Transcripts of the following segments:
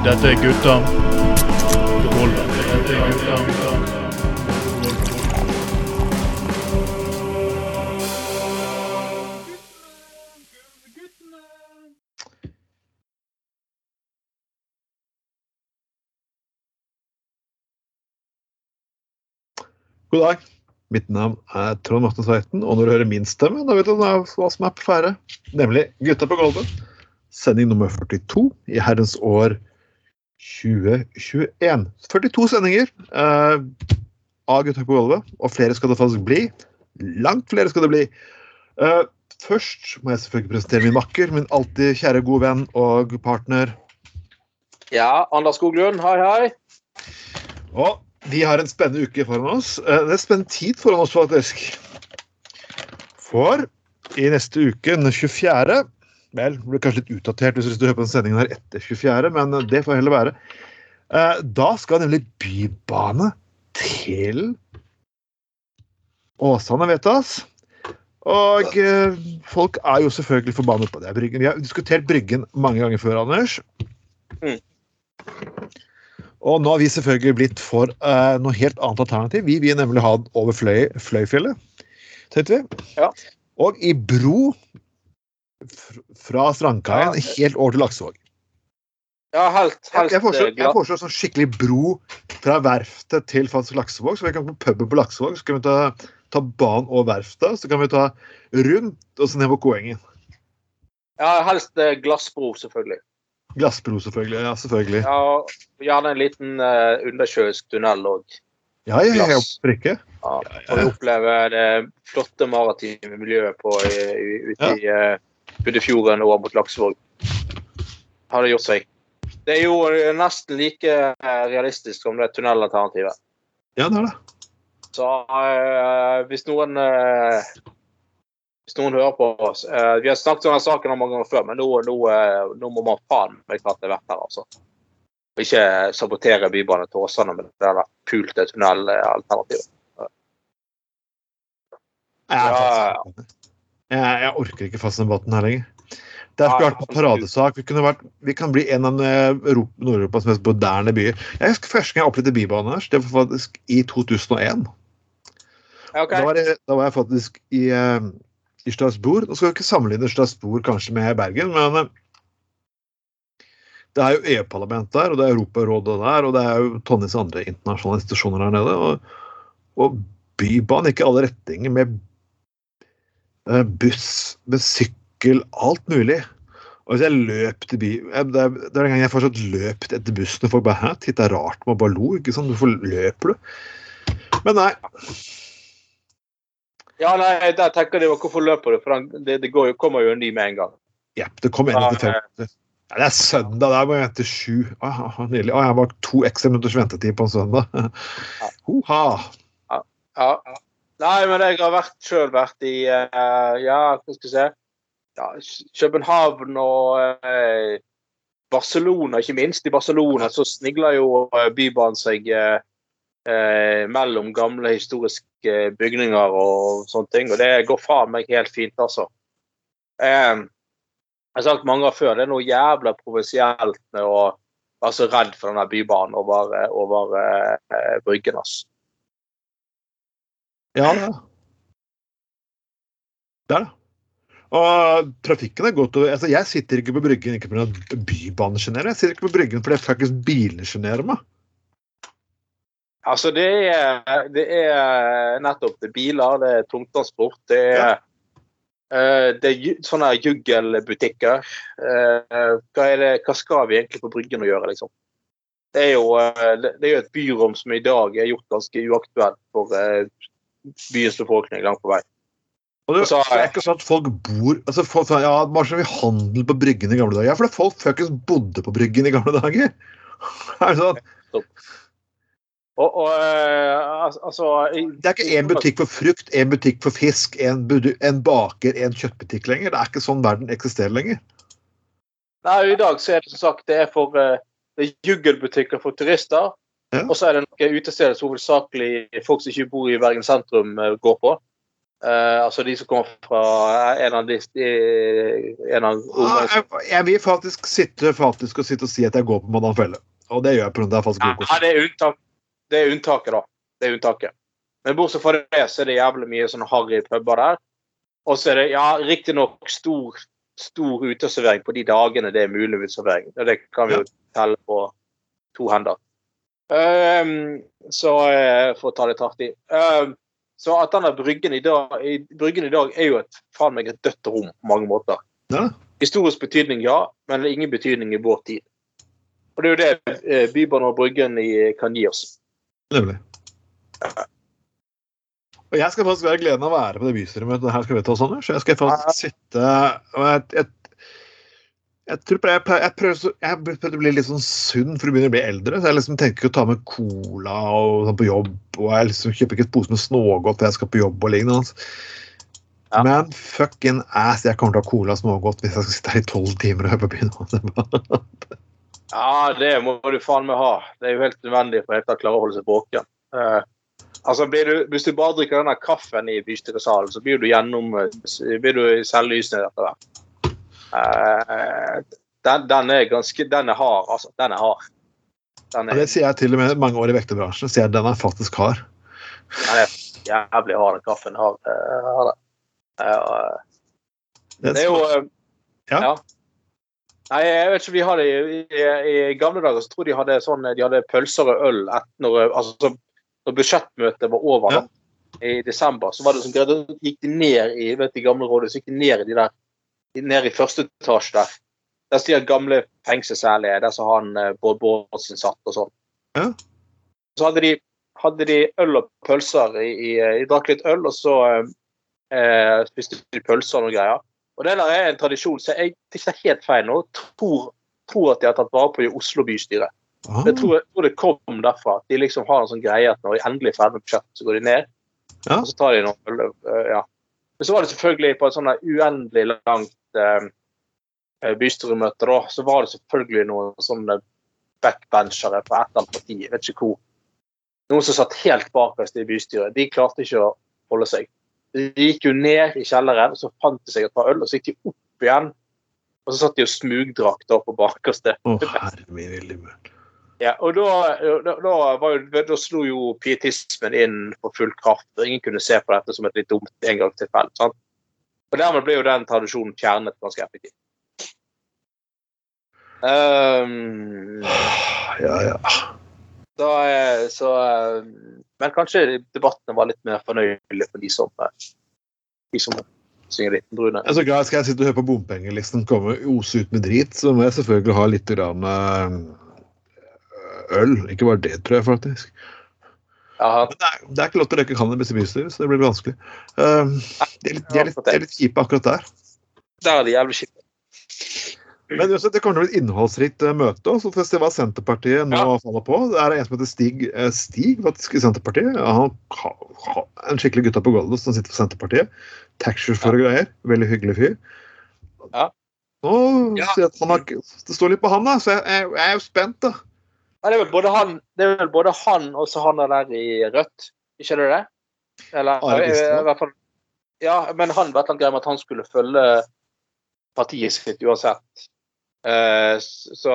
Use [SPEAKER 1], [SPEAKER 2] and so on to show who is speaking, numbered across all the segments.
[SPEAKER 1] Dette er gutta. Dette er gutta.
[SPEAKER 2] God dag. Mitt navn er Trond Morten Tveiten, og når du hører min stemme, da vet du hva som er på ferde. Nemlig Gutta på gulvet. Sending nummer 42 i herrens år 2021. 42 sendinger eh, av Gutta på gulvet, og flere skal det faktisk bli. Langt flere skal det bli. Eh, først må jeg selvfølgelig presentere min makker, min alltid kjære gode venn og partner.
[SPEAKER 3] Ja, Anders Skoglund, hei, hei.
[SPEAKER 2] Og vi har en spennende uke foran oss. Eh, Det er spennende tid foran oss, faktisk. For i neste uke, den 24. Vel, det blir kanskje litt utdatert hvis du hører på den sendingen her etter 24., men det får heller være. Eh, Da skal nemlig bybane til Åsane vedtas. Og eh, folk er jo selvfølgelig forbannet på det. Bryggen. Vi har diskutert Bryggen mange ganger før, Anders.
[SPEAKER 3] Mm.
[SPEAKER 2] Og nå har vi selvfølgelig blitt for uh, noe helt annet alternativ. Vi vil nemlig ha den over Fløy, Fløyfjellet, tenkte vi.
[SPEAKER 3] Ja.
[SPEAKER 2] Og i bro fra Strandkaien
[SPEAKER 3] Ja.
[SPEAKER 2] helt over til Laksevåg.
[SPEAKER 3] Ja, helt,
[SPEAKER 2] Jeg,
[SPEAKER 3] helt
[SPEAKER 2] jeg foreslår,
[SPEAKER 3] eh,
[SPEAKER 2] jeg foreslår sånn skikkelig bro fra verftet til faktisk Laksevåg. Så vi kan på puben på Laksevåg, så kan vi ta, ta banen og verftet. Så kan vi ta rundt og så ned på Koengen.
[SPEAKER 3] Ja, helst eh, glassbro, selvfølgelig.
[SPEAKER 2] Glassbro, selvfølgelig. Ja, selvfølgelig.
[SPEAKER 3] Ja, Gjerne en liten uh, undersjøisk tunnel òg.
[SPEAKER 2] Ja, ja, ja, ja,
[SPEAKER 3] Glass.
[SPEAKER 2] Ja, prikke.
[SPEAKER 3] Ja, å oppleve det flotte maritime miljøet på, i- i- ute
[SPEAKER 2] Ja.
[SPEAKER 3] i uh, Buddefjorden over mot Laksevåg. Har det gjort seg. Det er jo eh, nesten like eh, realistisk som det tunnelalternativet.
[SPEAKER 2] Ja, det er det.
[SPEAKER 3] Så eh, hvis noen eh, Hvis noen hører på oss eh, Vi har snakket om denne saken mange ganger før, men nå, nå, nå må man faen meg klart det vært her, altså. Og ikke sabotere Bybanen til Åsane med det der pulte tunnelalternativet. Ja,
[SPEAKER 2] Ja, jeg, jeg orker ikke fast den debatten her lenger. Det skulle vært en paradesak. Vi, vært, vi kan bli en av eh, Nord-Europas mest moderne byer. Jeg husker Første gang jeg opplevde Bybanen her, det var faktisk i 2001.
[SPEAKER 3] Okay.
[SPEAKER 2] Da, var jeg, da var jeg faktisk i, eh, i Strasbourg. Nå skal vi ikke sammenligne Strasbourg kanskje med Bergen, men eh, det er jo EU-parlamentet der, og det er Europarådet der, og det er jo tonnevis andre internasjonale institusjoner der nede. Og, og Bybanen gikk i alle retninger med eh, buss, med sykkel, alt mulig. Og hvis jeg løp til by... eh, Det er, den gangen en gang jeg fortsatt løp etter bussen, og folk bare Hæ, titta rart med meg, bare lo. ikke sant? Hvorfor løper du? Men nei.
[SPEAKER 3] Ja, nei, der tenker de hvorfor løper du? For den- det, det går kommer jo en ny med en gang.
[SPEAKER 2] Jepp, det kom en
[SPEAKER 3] Ja,
[SPEAKER 2] etter fem. Ja, det er søndag, der må jeg vente sju. Ah, ah, nydelig. Ah, jeg var to ekstra minutters ventetid på en søndag. Hoha.
[SPEAKER 3] Ja. Nei, men jeg har vært sjøl vært i uh, Ja, hva skal jeg si ja, København og uh, Barcelona, ikke minst. I Barcelona så snigler jo eh, Bybanen seg uh, mellom gamle historiske bygninger og sånne ting. Og det går faen meg helt fint, altså. Eh, jeg har sagt mange ganger før, det er noe jævla provinsielt med å være så redd for denne bybanen over, over Bryggen, altså.
[SPEAKER 2] Ja, det er det. Det er det. Og trafikken er godt over. Altså, jeg sitter ikke på Bryggen ikke pga. Bybanen sjenerer. Jeg sitter ikke på Bryggen fordi faktisk bilene sjenerer meg.
[SPEAKER 3] Altså, det er, det er nettopp det er biler, det er tungtransport, det er, eh, det er sånne juggelbutikker. Uh, hva, er det, hva skal vi egentlig på Bryggen å gjøre, liksom? Det er, jo, uh, det er jo et byrom som i dag er gjort ganske uaktuelt for byens befolkning langt på vei.
[SPEAKER 2] Og det,
[SPEAKER 3] så-
[SPEAKER 2] er ikke sånn at folk bor altså folk, ja, Bare så vi handel på Bryggen i gamle dager. Ja, for det er folk fuckings bodde på Bryggen i gamle dager. Er det sånn?
[SPEAKER 3] Og, og eh, altså i-
[SPEAKER 2] Det er ikke én butikk for frukt, én butikk for fisk, en, en baker, en kjøttbutikk lenger. Det er ikke sånn verden eksisterer lenger.
[SPEAKER 3] Nei, I dag så er det som sagt det er for eh, det er juggelbutikker for turister.
[SPEAKER 2] Ja.
[SPEAKER 3] Og så er det noen utesteder som hovedsakelig folk som ikke bor i Bergen sentrum, eh, går på. Uh, altså de som kommer fra en av de, en av
[SPEAKER 2] Ah, jeg, jeg vil faktisk sitte, faktisk og sitte og si at jeg går på Madam Felle. Og det gjør jeg pga. det er faktisk
[SPEAKER 3] Ja, det er, unntak, det er unntaket, da. Det er unntaket. Men bortsett fra det, så er det jævlig mye sånn harry puber der. Og så er det ja, riktignok stor, stor uteservering på de dagene det er mulig uteservering. Og Det kan vi jo telle på to hender. Ehm, så eh, for å ta litt hardt i. Ehm, så at denne bryggen i dag, bryggen i dag er jo et faen meg et dødt rom på mange måter.
[SPEAKER 2] Ja.
[SPEAKER 3] Historisk betydning, ja, men det er ingen betydning i vår tid. Og det er jo det eh, Bybanen og Bryggen i, kan gi oss.
[SPEAKER 2] Nemlig. Og jeg skal faktisk være gleden av å være på det bystyremøtet her skal vi ta sånn, så jeg skal faktisk sitte og jeg, jeg, jeg tror jeg, jeg, prøver så, jeg prøver å bli litt sånn sunn for å begynne å bli eldre. Så jeg liksom tenker ikke å ta med cola og sånn på jobb. Og jeg liksom kjøper ikke et pose med smågodt når jeg skal på jobb og lignende. altså.
[SPEAKER 3] Ja.
[SPEAKER 2] Men fucking ass, jeg kommer til å ha cola og smågodt hvis jeg skal sitte her i tolv timer og høre på byen.
[SPEAKER 3] Ja, det må du faen meg ha. Det er jo helt nødvendig for helt å klare å holde seg våken. Uh, altså, blir du, hvis du bare drikker denne kaffen i bystyresalen, så blir du gjennom blir du selvlysende etter hvert. Eh, den, den er ganske Den er hard, altså. Den er hard. Den er, ja,
[SPEAKER 2] det sier jeg til og med mange år i vekterbransjen. sier jeg Den er faktisk hard.
[SPEAKER 3] den er jævlig hard, den kaffen. Har, eh, har det. Eh,
[SPEAKER 2] Det
[SPEAKER 3] er jo ja.
[SPEAKER 2] Ja.
[SPEAKER 3] Nei, jeg vet ikke, vi hadde i, i, gamle dager så tror jeg de hadde sånn De hadde pølser og øl et, når, altså, når budsjettmøtet var over
[SPEAKER 2] Ja.
[SPEAKER 3] da, i desember. Så var det sånn gikk de ned i vet de gamle rådene, så gikk de ned i de der ned i første etasje der. Der sier gamle fengselsærlige, der som han eh, Bård Bårdsen satt og sånn.
[SPEAKER 2] Ja.
[SPEAKER 3] Så hadde de, hadde de øl og pølser i, i De drakk litt øl, og så eh, eh, spiste de pølser og noe greier. Og det der er en tradisjon så jeg det er helt feil nå. Tror, tror at de har tatt vare på i Oslo bystyre.
[SPEAKER 2] Ah,
[SPEAKER 3] Jeg tror, jeg tror det kom derfra. at De liksom har en sånn greie at når de endelig er ferdig med budsjettet, så går de ned.
[SPEAKER 2] Ja.
[SPEAKER 3] Og så tar de noe øl. ja. Men så var det selvfølgelig på et sånn uendelig langt eh, bystyremøte, da, så var det selvfølgelig noen sånne backbenchere på et eller parti. Jeg vet ikke hvor. Noen som satt helt bakerst i bystyret. De klarte ikke å holde seg. De gikk jo ned i kjelleren, så fant de seg et par øl, og så gikk de opp igjen. Og så satt de og smugdrakk da på bakerste.
[SPEAKER 2] Å, herre min lille.
[SPEAKER 3] Ja, og da, da, da, var jo, da slo jo pietismen inn på full kraft. og Ingen kunne se på dette som et litt dumt engangstilfelle. Og Dermed ble jo den tradisjonen fjernet ganske effektivt. Um,
[SPEAKER 2] Ja, ja.
[SPEAKER 3] da, så, eh, men kanskje debattene var litt mer fornøyelige for de som, eh, de som synger litt brune.
[SPEAKER 2] Altså, skal jeg sitte og høre på bompengelisten komme ose ut med drit, så må jeg selvfølgelig ha litt grann, eh, øl. Ikke bare det, tror jeg faktisk.
[SPEAKER 3] Ja,
[SPEAKER 2] Men det er, det er ikke lov til å røyke cannabis i bystyret, så det blir vanskelig. Uh, de, er litt, de, er litt, de er litt kjipe akkurat der.
[SPEAKER 3] der er det jævlig kjipe.
[SPEAKER 2] Men uansett, det kommer til å bli et innholdsrikt eh, møte. Så får vi se hva Senterpartiet nå
[SPEAKER 3] Ja.
[SPEAKER 2] faller på. Det er en som heter Stig, eh, Stig faktisk i Senterpartiet. Han ha, ha, En skikkelig gutta på gulvet som sitter for Senterpartiet. Taxisjåfør og greier. Veldig hyggelig fyr.
[SPEAKER 3] Ja.
[SPEAKER 2] Nå
[SPEAKER 3] Ja.
[SPEAKER 2] han har, Det står litt på han, da, så jeg, jeg, jeg er jo spent, da.
[SPEAKER 3] Det er vel både han, det er vel både han og så han der i Rødt, ikke det det? Eller, ah,
[SPEAKER 2] jeg,
[SPEAKER 3] i hvert fall, ja, men han var et eller annet at han skulle følge partiet sitt uansett. Eh, så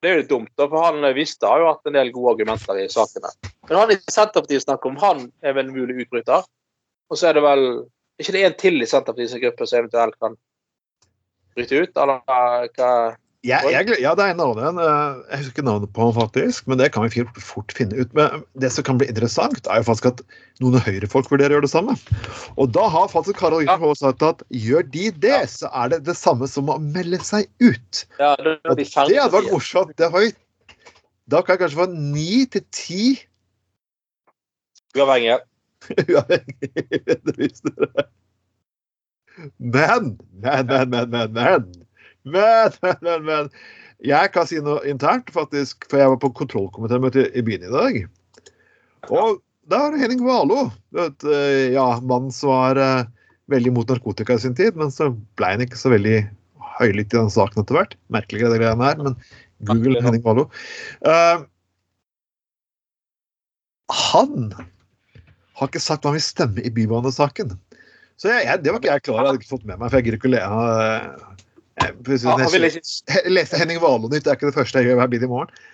[SPEAKER 3] det er jo dumt, da, for han visste har jo hatt en del gode argumenter i sakene. Men han i Senterpartiet snakker om han er vel en mulig utbryter. Og så er det vel ikke det en til i Senterpartiets gruppe som eventuelt kan bryte ut, eller hva?
[SPEAKER 2] Jeg, jeg, ja, det er en annen. eh, Jeg husker ikke navnet på han faktisk, men det kan vi fort, fort finne ut. Men det som kan bli interessant, er jo faktisk at noen høyrefolk vurderer å gjøre det samme. Og da har faktisk Karol
[SPEAKER 3] Ja.
[SPEAKER 2] Ytterhov sagt at gjør de det, så er det det samme som å melde seg ut.
[SPEAKER 3] Ja, det,
[SPEAKER 2] Og det hadde vært morsomt. Det har vi, da kan jeg kanskje få ni til ti
[SPEAKER 3] Uavhengig.
[SPEAKER 2] uavhengige undervisere. Men, men, men, men, men, men. Men, men, men. Jeg kan si noe internt, faktisk, for jeg var på kontrollkomitémøte i byen i dag. Og da var det Henning Valo. Vet, eh, ja, mannen som var eh, veldig mot narkotika i sin tid, men så ble han ikke så veldig høylytt i den saken etter hvert. Merkelig det greiene her, men Google. Henning Valo. Uh, han har ikke sagt hva han vil stemme i bybanesaken. Så jeg, jeg, det var ikke jeg klar over, jeg hadde ikke fått med meg, for jeg gidder ikke å le jeg,
[SPEAKER 3] han,
[SPEAKER 2] sånn, jeg, leste Henning Valo-nytt, det er ikke det første jeg gjør hver bil i morgen.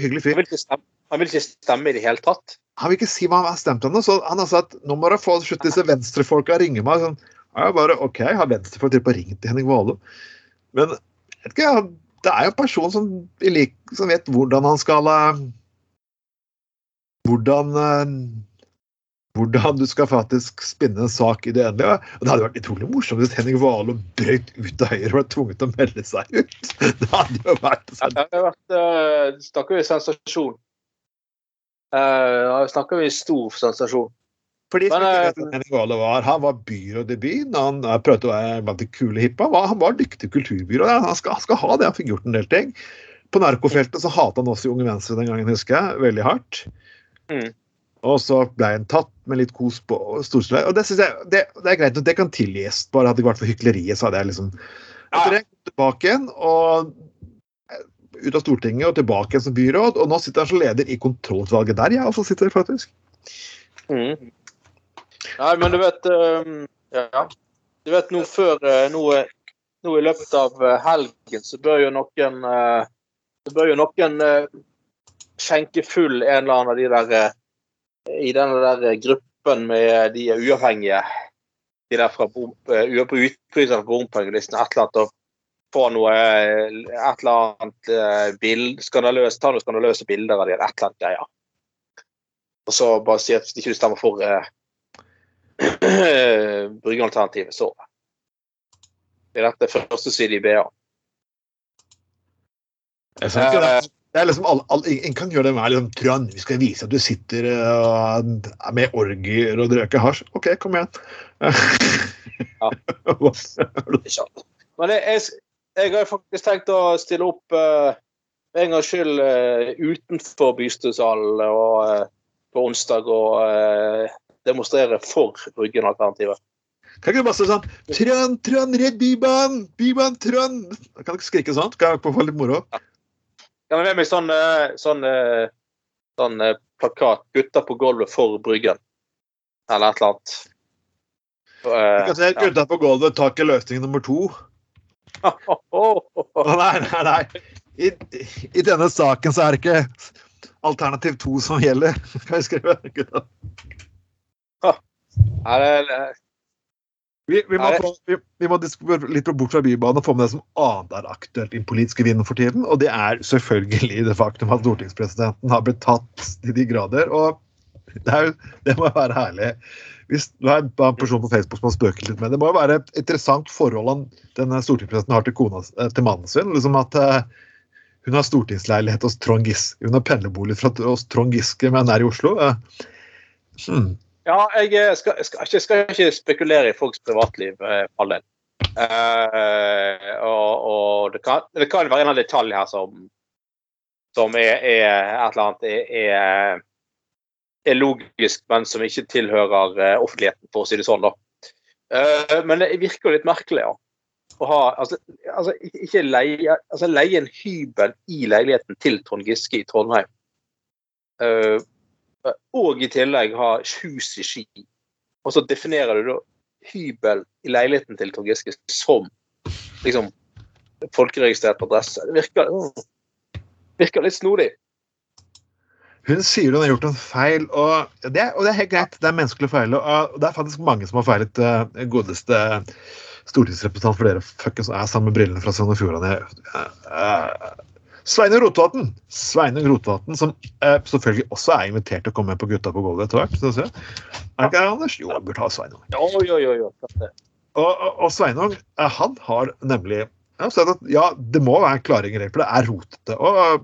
[SPEAKER 2] Hyggelig fyr.
[SPEAKER 3] han vil ikke stemme i det hele tatt.
[SPEAKER 2] Han vil ikke si hva han har stemt ennå, så han har sagt nå må dere få slutt disse venstrefolka ringe meg. Sånn, jeg bare, OK, har venstrefolk til på ringt til Henning Valo? Men ikke, det er jo en person som, som vet hvordan han skal eh, Hvordan eh, hvordan du skal faktisk spinne en sak i det endelige. Og Det hadde vært utrolig morsomt hvis Henning Valo brøt ut av Høyre og ble tvunget til å melde seg ut. Det hadde jo vært
[SPEAKER 3] Ja. Det hadde vært, uh, snakker vi sensasjon. Uh, snakker vi stor sensasjon.
[SPEAKER 2] Fordi
[SPEAKER 3] Men,
[SPEAKER 2] hvem Henning Valo var, Han var byråd i byen. Han prøvde å være blant de kule hippa. Han var, han var dyktig kulturbyråd. Han skal, han skal ha det. Han fikk gjort en del ting. På narkofeltet så hata han også Unge Venstre den gangen, husker jeg. Veldig hardt.
[SPEAKER 3] Mm.
[SPEAKER 2] Og så ble han tatt med litt kos på Storstad. Og det synes jeg det, det er greit. og Det kan tilgis. Bare hadde det ikke vært for hykleriet, så hadde jeg liksom Etter det tilbake igjen og eh, ut av Stortinget og tilbake igjen som byråd. Og nå sitter han som leder i kontrollutvalget der jeg også sitter, faktisk.
[SPEAKER 3] Mm. Nei, men du vet um, Ja. Du vet nå før uh, nå, nå i løpet av uh, helgen så bør jo noen uh, Så bør jo noen uh, skjenke full en eller annen av de der uh, I den der uh, gruppen med de uavhengige. De der fra utbryterne uh, på bompengelisten. Et eller annet og få noe Et eller annet bild, skandaløst, ta noen skandaløse bilder av de, et eller annet greier. Og så bare si at hvis ikke du stemmer for uh, Bryggealternativet, så er dette første side i BA.
[SPEAKER 2] Jeg ikke det. Det er liksom alle, alle, En kan gjøre det med liksom, Trond, vi skal vise at du sitter uh, med orgier og drøker hasj. OK, kom igjen.
[SPEAKER 3] ja. Men jeg, jeg, jeg har faktisk tenkt å stille opp uh, en gangs skyld uh, utenfor bystyresalen og, uh, på onsdag og uh, demonstrere for Ryggen-alternativet.
[SPEAKER 2] Kan ikke du bare si sånn Trønn, Trønn, redd Bybanen! Bybanen, Trønn! Kan kan ikke skrike sånn. Kan jeg få litt moro?
[SPEAKER 3] Kan jeg har med meg sånn, uh, sånn, uh, sånn uh, plakat 'Gutter på gulvet for Bryggen'? Eller et eller annet. Uh,
[SPEAKER 2] kan se Gutta på gulvet tar ikke løsning nummer to. Nei, nei, nei. I, I denne saken så er det ikke alternativ to som gjelder. Kan jeg skrive? Gutta.
[SPEAKER 3] Nei, det-
[SPEAKER 2] Vi, vi, må få, vi, vi må litt bort fra Bybanen og få med det som annet er aktuelt i den politiske vinden for tiden. Og det er selvfølgelig det faktum at stortingspresidenten har blitt tatt til de grader. Og det, jo, det må være herlig. Hvis du er en person på Facebook som har spøket litt med det, må jo være et interessant forhold han, denne stortingspresidenten har til, kona, eh, til mannen sin. liksom at eh, Hun har stortingsleilighet hos Trond Giske. Hun har pendlerbolig hos Trond Giske, men er i Oslo. Eh, hmm.
[SPEAKER 3] Ja, jeg eh, skal, skal, ikke, skal ikke spekulere i folks privatliv, eh, for all del. Eh, og og det, kan, det kan være en detalj her som, som er, er et eller annet er, er, er logisk, men som ikke tilhører eh, offentligheten, for å si det sånn. da. Eh, men det virker jo litt merkelig, ja. Å ha, altså, altså, ikke leie, altså, leie en hybel i leiligheten til Trond Giske i Trondheim. Eh, og i tillegg ha hus i Ski. Og så definerer du da hybel i leiligheten til Trond Giske som liksom folkeregistrert adresse. Det virker, mm, virker litt snodig.
[SPEAKER 2] Hun sier hun har gjort en feil, og det, og det er helt greit. Det er menneskelig feil. Og det er faktisk mange som har feilet uh, godeste stortingsrepresentant for dere fuckings er sammen med brillene fra Sogn og Fjordane. Sveinung Rotevatn, Sveinung Rotevatn, som eh, selvfølgelig også er invitert til å komme med på Gutta på gulvet etter hvert. Er det ikke det, Anders? Jo, jeg burde ha Sveinung.
[SPEAKER 3] Jo, jo, jo, jo.
[SPEAKER 2] Og, og, og Sveinung eh, han har nemlig ja, sagt at ja, det må være klare regler, for det er rotete. Og eh,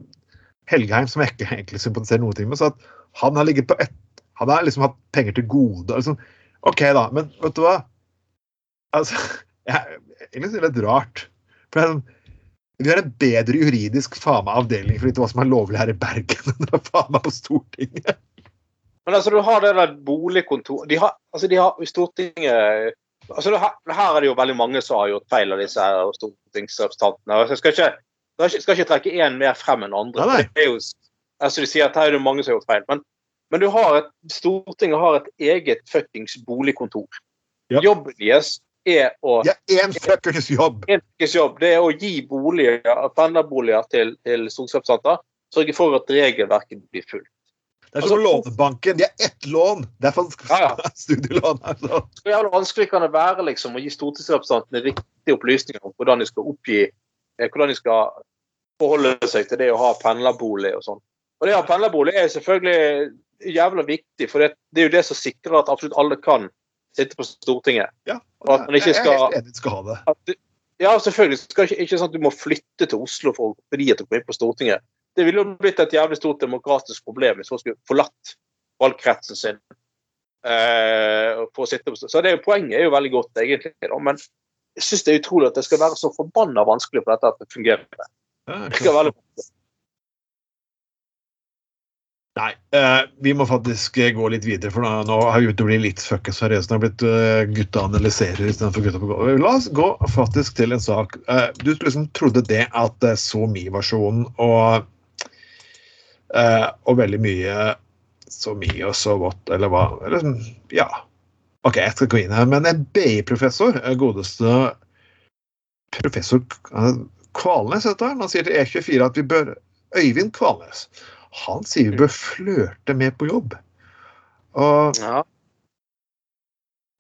[SPEAKER 2] Helgheim, som jeg ikke egentlig sympatiserer noe med, sa at han har ligget på ett Han har liksom hatt penger til gode. Liksom, OK, da, men vet du hva? Altså, jeg, Egentlig er det litt rart. For det er sånn, vi har en bedre juridisk faen meg avdeling for hva som er lovlig her i Bergen enn det er faen meg på Stortinget.
[SPEAKER 3] Men altså, du har det der boligkontor De har, altså, de har i Stortinget altså, det her, her er det jo veldig mange som har gjort feil av disse her stortingsrepresentantene. Altså, jeg skal ikke, jeg skal ikke, trekke én mer frem enn andre.
[SPEAKER 2] Nei, nei.
[SPEAKER 3] Det er jo, altså, de sier at her er det mange som har gjort feil. Men, men du har et, Stortinget har et eget fuckings boligkontor.
[SPEAKER 2] Ja.
[SPEAKER 3] Jobben deres er å
[SPEAKER 2] Ja, én fuckings jobb!
[SPEAKER 3] en ukes jobb det er å gi boliger, pendlerboliger til, til stortingsrepresentanter. Sørge for at regelverket blir fulgt.
[SPEAKER 2] Det er som
[SPEAKER 3] Altså-
[SPEAKER 2] Lånebanken. De har ett lån! Det er faktisk
[SPEAKER 3] Ja, ja.
[SPEAKER 2] studielån. Altså.
[SPEAKER 3] Hvor jævlig vanskelig kan det være liksom, å gi stortingsrepresentantene riktige opplysninger om hvordan de skal oppgi eh, hvordan de skal forholde seg til det å ha pendlerbolig og sånn. Og det å ha pendlerbolig er selvfølgelig jævla viktig, for det, det er jo det som sikrer at absolutt alle kan sitte på Stortinget.
[SPEAKER 2] Ja,
[SPEAKER 3] Og at man ikke
[SPEAKER 2] jeg er helt enig skal ha det.
[SPEAKER 3] Du, ja, selvfølgelig. Skal ikke, ikke sånn at du må flytte til Oslo for, fordi at du kommer inn på Stortinget. Det ville jo blitt et jævlig stort demokratisk problem hvis man skulle forlatt valgkretsen sin. Eh, for å sitte på, så det Poenget er jo veldig godt, egentlig. Da, men jeg syns det er utrolig at det skal være så forbanna vanskelig for dette at det fungerer. Det skal være veldig
[SPEAKER 2] Nei, eh, vi må faktisk eh, gå litt videre, for nå, nå har vi begynt å bli litt fucka seriøse. Nå har blitt uh, gutta analyserer istedenfor gutta på gulvet. La oss gå faktisk til en sak. Eh, du liksom trodde det at uh, SoMe-versjonen og eh, og veldig mye så mye og så what, eller hva eller, sånn, Ja. OK, jeg skal gå inn her. Men en BI-professor, eh, godeste professor eh, Kvalnes, heter han, han sier til E24 at vi bør Øyvind Kvalnes. Han sier vi bør flørte med på jobb. Og
[SPEAKER 3] Ja.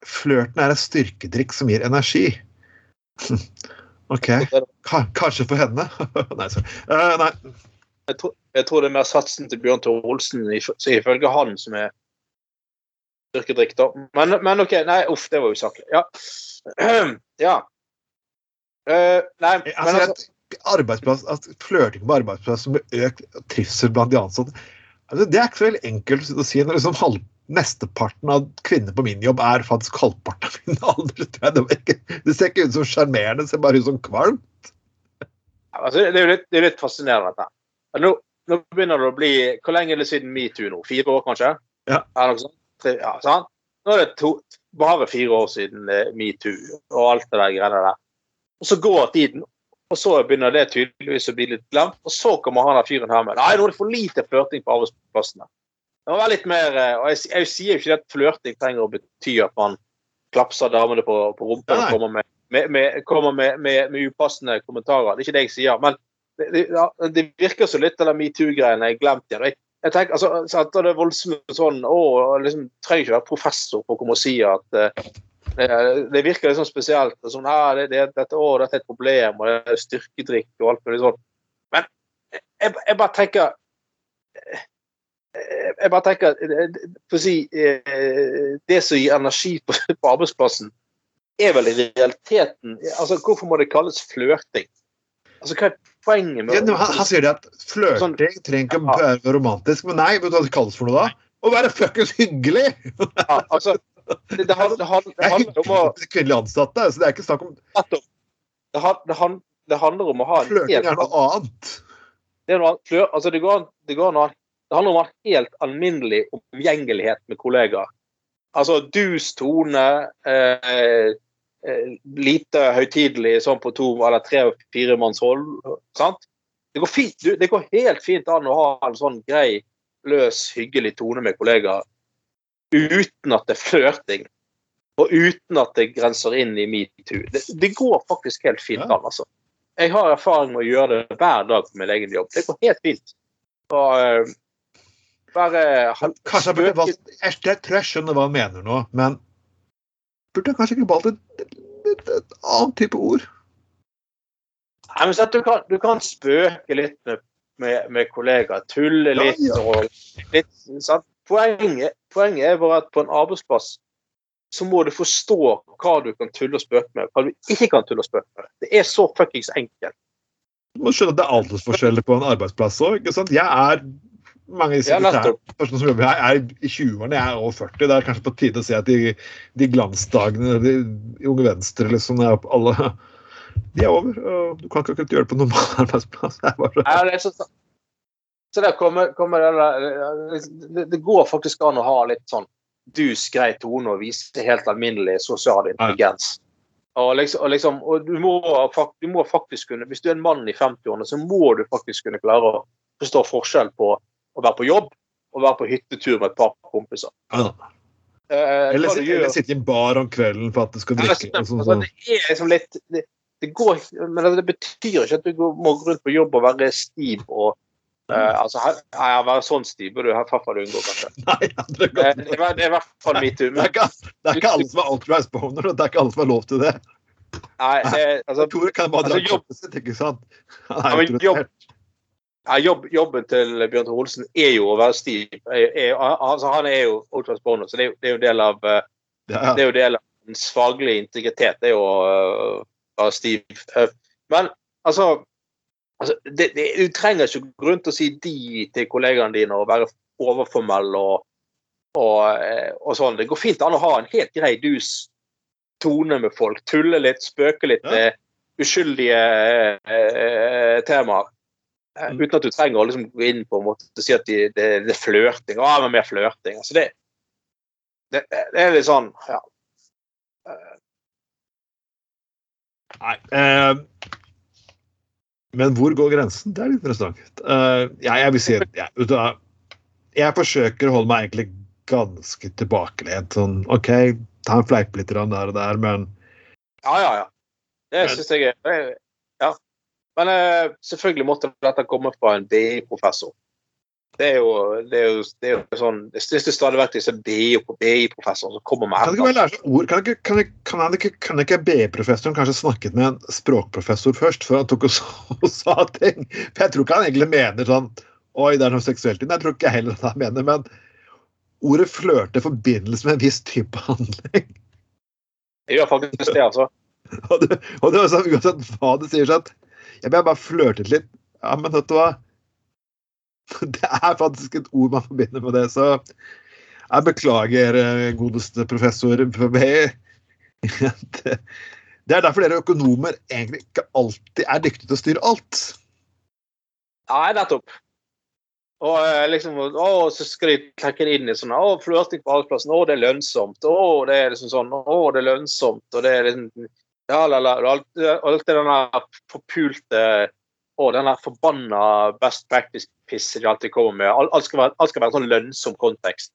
[SPEAKER 2] flørten er et styrkedrikk som gir energi. OK. Ka kanskje for henne? nei, sorry. Uh, nei.
[SPEAKER 3] Jeg tror, jeg tror det er mer satsen til Bjørn Tore Olsen, ifølge han, som er styrkedrikk. da. Men, men OK, nei, uff, det var usaklig. Ja. ja. Uh, nei, men
[SPEAKER 2] Altså,
[SPEAKER 3] altså,
[SPEAKER 2] arbeidsplass, at Flørting på arbeidsplass som blir økt trivsel blant de ansatte altså, Det er ikke så veldig enkelt å si når liksom halv, mesteparten av kvinner på min jobb er faktisk halvparten av min alder. Det, ikke, det ser ikke ut som sjarmerende, det ser bare ut som kvalmt.
[SPEAKER 3] altså, det er jo litt, er litt fascinerende, dette. Nå, nå begynner det å bli Hvor lenge er det siden metoo nå? Fire år, kanskje?
[SPEAKER 2] Ja.
[SPEAKER 3] Er det? Tre, ja, sant? Nå er det to, bare fire år siden eh, metoo og alt det der greiene der. Og så går tiden, og så begynner det tydeligvis å bli litt glemt. Og så kommer han der fyren her med Nei, nå er det for lite flørting på arbeidsplassene. Det må være litt mer eh, Og jeg, jeg sier jo ikke at flørting trenger å bety at man klapser damene på, på
[SPEAKER 2] nei.
[SPEAKER 3] og kommer med, med, med, kommer med, med, med upassende kommentarer. Det er ikke det jeg sier. Men det, det, ja, det virker så litt av den metoo-greiene jeg glemte igjen. Jeg, jeg tenker, altså, så det voldsomt sånn å, liksom, Trenger ikke være professor for å komme og si at eh, det, det virker liksom spesielt. og Sånn, ah, det, det, dette, å, dette er et problem, og det er styrkedrikk og alt mulig sånn. Men jeg, jeg bare tenker eh, jeg bare tenker eh, for å si, eh, Det som gir energi på, på arbeidsplassen, er vel i realiteten altså Hvorfor må det kalles flørting? Altså, Hva er poenget med
[SPEAKER 2] Ja, han, han sier det at flørting
[SPEAKER 3] Sånn-
[SPEAKER 2] trenger ikke å være romantisk, men nei, vet du hva det kalles for noe da? Å være fuckings hyggelig!
[SPEAKER 3] ja, altså, det, det, handler- det, handler-
[SPEAKER 2] Det er
[SPEAKER 3] handler om å
[SPEAKER 2] kvinnelige ansatte, så det er ikke snakk om
[SPEAKER 3] det, han- det, det handler om å ha en
[SPEAKER 2] flørting
[SPEAKER 3] helt
[SPEAKER 2] er noe annet.
[SPEAKER 3] det, er noe. Flør, altså det, går det, går noe, det handler om å ha helt alminnelig omgjengelighet med kollegaer. Altså dus tone, eh, eh, lite høytidelig sånn på to eller tre og fire manns hold. Sant? Det går, fint, det går helt fint an å ha en sånn grei, løs, hyggelig tone med kollegaer uten at det er flørting. Og uten at det grenser inn i metoo. Det, det går faktisk helt fint an, altså. Jeg har erfaring med å gjøre det hver dag på min egen jobb. Det går helt fint. Og, uh, bare
[SPEAKER 2] Kanskje jeg burde valgt jeg, tror jeg skjønner hva han mener nå, men burde jeg kanskje ikke valgt et, et, et annet type ord?
[SPEAKER 3] Nei, men du, kan, du kan spøke litt med, med, med kollegaer, tulle
[SPEAKER 2] Ja,
[SPEAKER 3] litt.
[SPEAKER 2] ja.
[SPEAKER 3] og litt sant? Poenget, poenget bare at på en arbeidsplass så må du forstå hva du kan tulle og spøke med, hva du ikke kan tulle og spøke med. Det er så fuckings enkelt.
[SPEAKER 2] Du må skjønne at det er aldersforskjeller på en arbeidsplass òg. Jeg er mange
[SPEAKER 3] Ja, nettopp.
[SPEAKER 2] personer som jobber her, er i 20-årene, jeg er over 40. Det er kanskje på tide å si at de, de glansdagene de, de Unge Venstre liksom, er alle, de er over. og Du kan ikke akkurat gjøre det på normal arbeidsplass. Det er bare,
[SPEAKER 3] Ja, det, er så, så der kommer, kommer det, det, det går faktisk an å ha litt sånn dus, grei tone og vise helt alminnelig sosial intelligens. Og, liksom, og, liksom, og du, må, du må faktisk kunne Hvis du er en mann i 50-årene, så må du faktisk kunne klare å forstå forskjell på å være på jobb og være på hyttetur med et par kompiser.
[SPEAKER 2] ja,
[SPEAKER 3] eh,
[SPEAKER 2] Eller,
[SPEAKER 3] hva du
[SPEAKER 2] si-
[SPEAKER 3] gjør.
[SPEAKER 2] eller sitte i en bar om kvelden for at du skal drikke.
[SPEAKER 3] Ja,
[SPEAKER 2] sånn, sånn,
[SPEAKER 3] altså,
[SPEAKER 2] sånn.
[SPEAKER 3] det er liksom litt det, det går Men det betyr ikke at du går- må gå rundt på jobb og være stiv og eh, altså, her- ja, Være sånn stiv burde du hvert fall unngå, kanskje.
[SPEAKER 2] Nei, ja, det, er
[SPEAKER 3] Det,
[SPEAKER 2] godt.
[SPEAKER 3] det, i hvert fall
[SPEAKER 2] er ikke, det er ikke alle som er authorized boner, og det er ikke alle som har lov til det.
[SPEAKER 3] Nei, det, altså,
[SPEAKER 2] Tore kan bare dra
[SPEAKER 3] altså, jobb-
[SPEAKER 2] sitt, ikke sant?
[SPEAKER 3] Ja, men jobb- ja, jobb, jobben til Bjørn Tore Olsen er jo å være stiv. Er, er, altså, han er jo ultras boner, så det er, jo- det er jo en del av eh,
[SPEAKER 2] Ja, ja.
[SPEAKER 3] det er jo del av ens faglige integritet, det er jo å være stiv. Eh, Men altså, altså det, det, Du trenger ikke grunn til å si de til kollegaene dine og være overformell og, og, eh, og sånn. Det går fint an å ha en helt grei dus tone med folk. Tulle litt, spøke litt
[SPEAKER 2] Ja.
[SPEAKER 3] med uskyldige eh, temaer. Eh,
[SPEAKER 2] Mm.
[SPEAKER 3] Uten at du trenger å liksom gå inn på en måte si at de, det, det er flørting. Ah, men mer flørting. Altså det, det, det er litt sånn ja.
[SPEAKER 2] Nei. Eh, men hvor går grensen? Det er litt interessant. Uh, ja, jeg vil si jeg, jeg forsøker å holde meg egentlig ganske tilbakelent. Sånn OK, ta en fleip litt der og der, men
[SPEAKER 3] Ja, ja, ja. Det syns jeg er Ja. Men uh, selvfølgelig måtte dette komme fra en BI-professor. Det er jo, det er jo, det er jo sånn Jeg syns det stadig vekk disse BI-professoren som kommer med
[SPEAKER 2] kan det ikke ord? Kan ikke, kan, ikke- kan, ikke, BI-professoren kanskje snakket med en språkprofessor først, før han tok og, sa- og sa ting? For jeg tror ikke han egentlig mener sånn Oi, det er noe seksuelt i den. Jeg tror ikke heller han mener men ordet flørte i forbindelse med en viss type handling.
[SPEAKER 3] Det gjør faktisk det, altså.
[SPEAKER 2] Og det, og det var sånn, uansett hva du sier, sånn jeg bare flørtet litt. Ja, men vet du hva? Det er faktisk et ord man forbinder med det, så jeg beklager, eh, godeste professor PB. Det, er derfor dere økonomer egentlig ikke alltid er dyktige til å styre alt.
[SPEAKER 3] Nei, nettopp. Og eh, liksom, å, så skal de trekke inn i sånn Å, flørting på arbeidsplassen. Å, det er lønnsomt. Å, det er liksom sånn Å, det er lønnsomt. Og det er liksom Ja, la, la. Alt, alt det den der forpulte Å, den der forbanna best practice-pisset de alltid kommer med. Alt, skal være, alt skal være sånn lønnsom kontekst.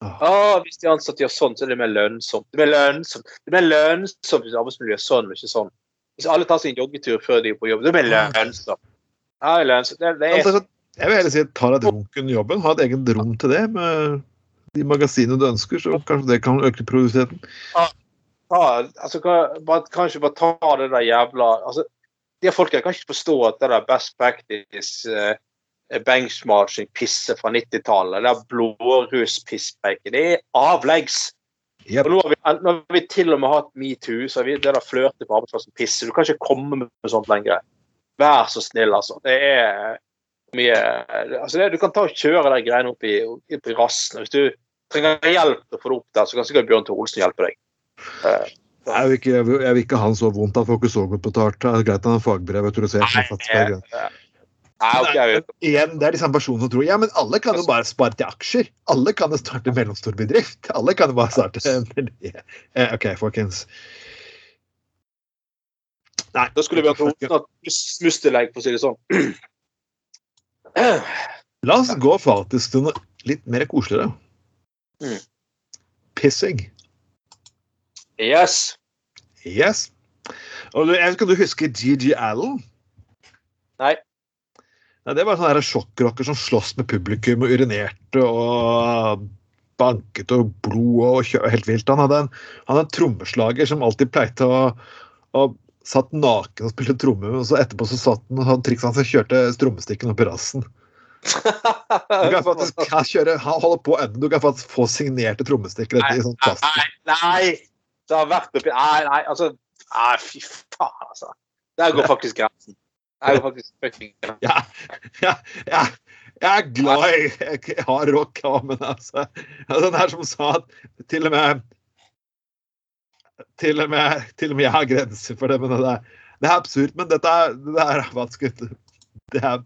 [SPEAKER 2] Ah.
[SPEAKER 3] Hvis de ansatte gjør sånn, så er det mer lønnsomt. Det mer lønnsomt Det mer lønnsomt hvis arbeidsmiljøet er sånn, men ikke sånn. Hvis alle tar en joggetur før de er på jobb, det er mer lønnsomt. Ja, det er lønnsomt. Det, det er
[SPEAKER 2] jeg vil heller si ta deg et runk under jobben. Ha et eget rom til det med de magasinene du ønsker, så kanskje det kan øke produktiviteten.
[SPEAKER 3] ta, altså, kan, bare, kanskje bare ta det der jævla altså, De folka kan ikke forstå at det der best practice eh, benchmarking-pisset fra 90-tallet, det der blåruss-pisspreiket, det er avleggs.
[SPEAKER 2] Yep.
[SPEAKER 3] Og nå har, vi, nå har vi til og med hatt metoo, så vi det der flørte på arbeidsplassen-pisse. Du kan ikke komme med sånt lenger. Vær så snill, altså. Det er mye altså det, Du kan ta og kjøre de greiene opp i, opp i rassen. Hvis du trenger hjelp til å få det opp der, så kan sikkert Bjørn Tore Olsen hjelpe deg. Uh,
[SPEAKER 2] Jeg vil, ikke, jeg, vil, jeg ikke ha han så vondt. Han får ikke så godt betalt. Det er greit han har fagbrev autorisert. tror faktisk er greit.
[SPEAKER 3] Nei, okay.
[SPEAKER 2] Igjen, det er de samme personene som tror ja, men alle kan jo bare spare til aksjer. Alle kan jo starte mellomstor bedrift. Alle kan jo bare starte en Eh, OK, folkens. Nei.
[SPEAKER 3] Da skulle vi hatt mus- mustellegg, for å si det sånn.
[SPEAKER 2] La oss gå faktisk til noe litt mer koseligere.
[SPEAKER 3] Mm.
[SPEAKER 2] Pissing.
[SPEAKER 3] Yes.
[SPEAKER 2] Yes. Og du, jeg vet ikke om du husker GG Allen?
[SPEAKER 3] Nei.
[SPEAKER 2] Nei, det var sånne sjokkrocker som sloss med publikum og urinerte og banket og blod og helt vilt. Han hadde en, han hadde en trommeslager som alltid pleide å, å satt naken og spilte tromme, og så etterpå så satt han og hadde trikset han som kjørte trommestikken opp i rassen. Du kan faktisk kjøre, holde på ennå. Du kan faktisk få signerte trommestikker i sånn plast.
[SPEAKER 3] Nei, nei! Det har vært oppi Nei, nei, altså Nei, fy faen, altså. Der går faktisk grensen. Der jo faktisk fucking.
[SPEAKER 2] Ja, ja, ja. Jeg er glad i jeg har rock, men altså ja, Den her som sa at til og med Til og med, til og med jeg har grenser for det, men det er, det er absurd. Men dette er, det er vanskelig. det er,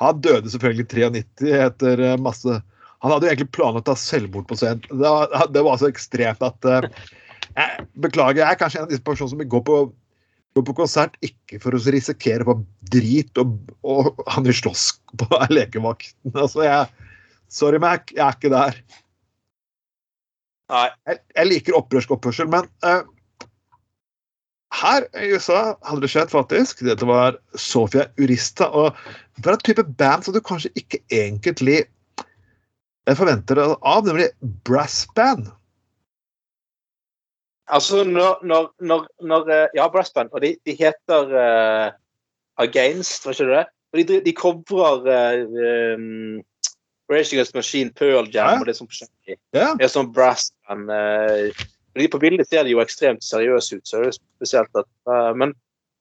[SPEAKER 2] Han døde selvfølgelig i 93 etter eh, masse Han hadde jo egentlig planlagt å ta selvmord på scenen. Det var, det var så ekstremt at eh, jeg, Beklager, jeg er kanskje en av disse personene som går på går på konsert ikke for å risikere på drit og, og han vil slåss på lekevakten. Altså, jeg Sorry, Mac, jeg er ikke der.
[SPEAKER 3] Nei.
[SPEAKER 2] Jeg, jeg liker opprørsk oppførsel, men uh, her i USA hadde det skjedd, faktisk. Dette var Sofia Urista. Og det var en type band som du kanskje ikke egentlig eh, forventer deg av, nemlig brassband.
[SPEAKER 3] Altså, når, når, når, når eh, Ja, brassband. Og de, de heter uh, Against, var ikke det det? Og de, de covrer uh, um, Racing Against Machine, Pearl Jam
[SPEAKER 2] Ja.
[SPEAKER 3] og det som forskjellig.
[SPEAKER 2] Ja.
[SPEAKER 3] Det er sånn brassband. Uh, de på bildet ser de jo ekstremt seriøse ut, så det er jo spesielt at uh, men,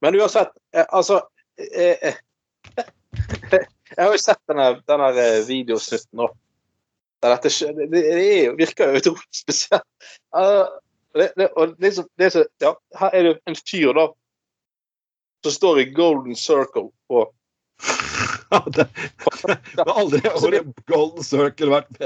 [SPEAKER 3] men uansett, altså Jeg har jo sett denne, denne videosnutten nå. Det, det er virker jo utrolig spesielt. Eh, det, det, og liksom, det ja, her er det en fyr da som står i golden circle på
[SPEAKER 2] Ja, det, det har aldri ordet golden circle vært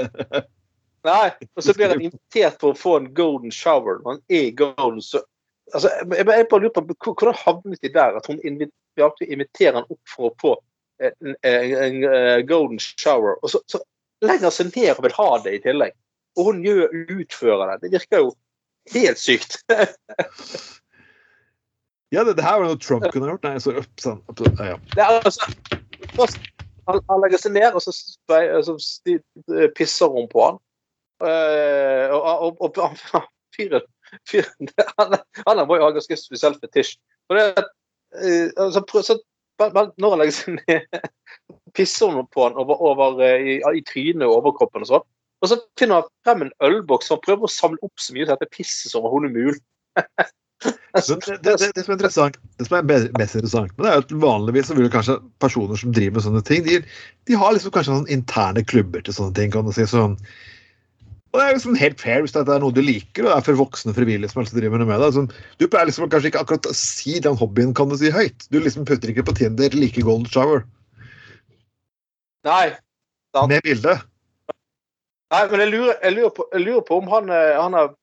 [SPEAKER 3] Nei, og så blir han invitert for å få en golden shower han er golden circle. Altså, jeg, bare lurer på Hvordan havnet de der? At hun inviterer han opp for å få en, en, en, eh, golden shower, og så, så legger han seg ned og vil ha det i tillegg. Og hun gjør, utfører det. Det virker jo helt sykt.
[SPEAKER 2] Ja, det, det her var noe Trump kunne gjort. Nei, så sånn, ja.
[SPEAKER 3] Det er altså, han, han legger seg ned, og så, så sti- pisser hun på han. Uh, og, og, og, fyren, fyren han, han må jo ha ganske spesiell fetisj. For det, uh, altså, så, når han legger seg ned, pisser hun på han over, over, eh, i, i trynet og overkroppen og sånn. Og så finner han frem en ølboks og prøver å samle opp så mye til det pisses over hodet mulig.
[SPEAKER 2] Det, det, det, det som er interessant, det som er mest interessant, men det er at vanligvis så vil kanskje personer som driver med sånne ting, de, de har liksom kanskje sånn interne klubber til sånne ting. kan du si, sånn og det er liksom helt fair hvis det er noe du liker, og det er for voksne frivillige som helst driver med det. Sånn, du pleier liksom kanskje ikke akkurat å si den hobbyen kan du si høyt. Du liksom putter ikke på Tinder 'like golden shower'
[SPEAKER 3] Nei.
[SPEAKER 2] med bilde.
[SPEAKER 3] Nei, men jeg lurer, jeg lurer, på, jeg lurer på om han, eh, han er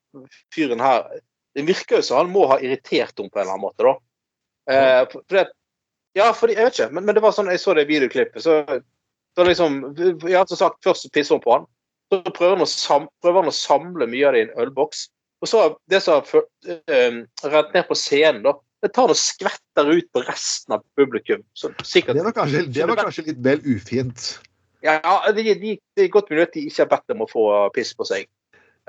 [SPEAKER 3] fyren her Det virker jo som han må ha irritert henne på en eller annen måte, da. Eh, for, for det, ja, fordi, jeg vet ikke, men, men det var sånn jeg så det videoklippet, så, så liksom Jeg har sagt, først pisser hun på han, så prøver han, sam, prøver han å samle mye av det i en ølboks. Og så det som har ført- eh, rent ned på scenen, da, det tar og skvetter ut på resten av publikum. Så sikkert
[SPEAKER 2] Det var kanskje, det var kanskje litt vel ufint.
[SPEAKER 3] Ja, de, de, det er godt mulig at de ikke har bedt dem å få piss på seg.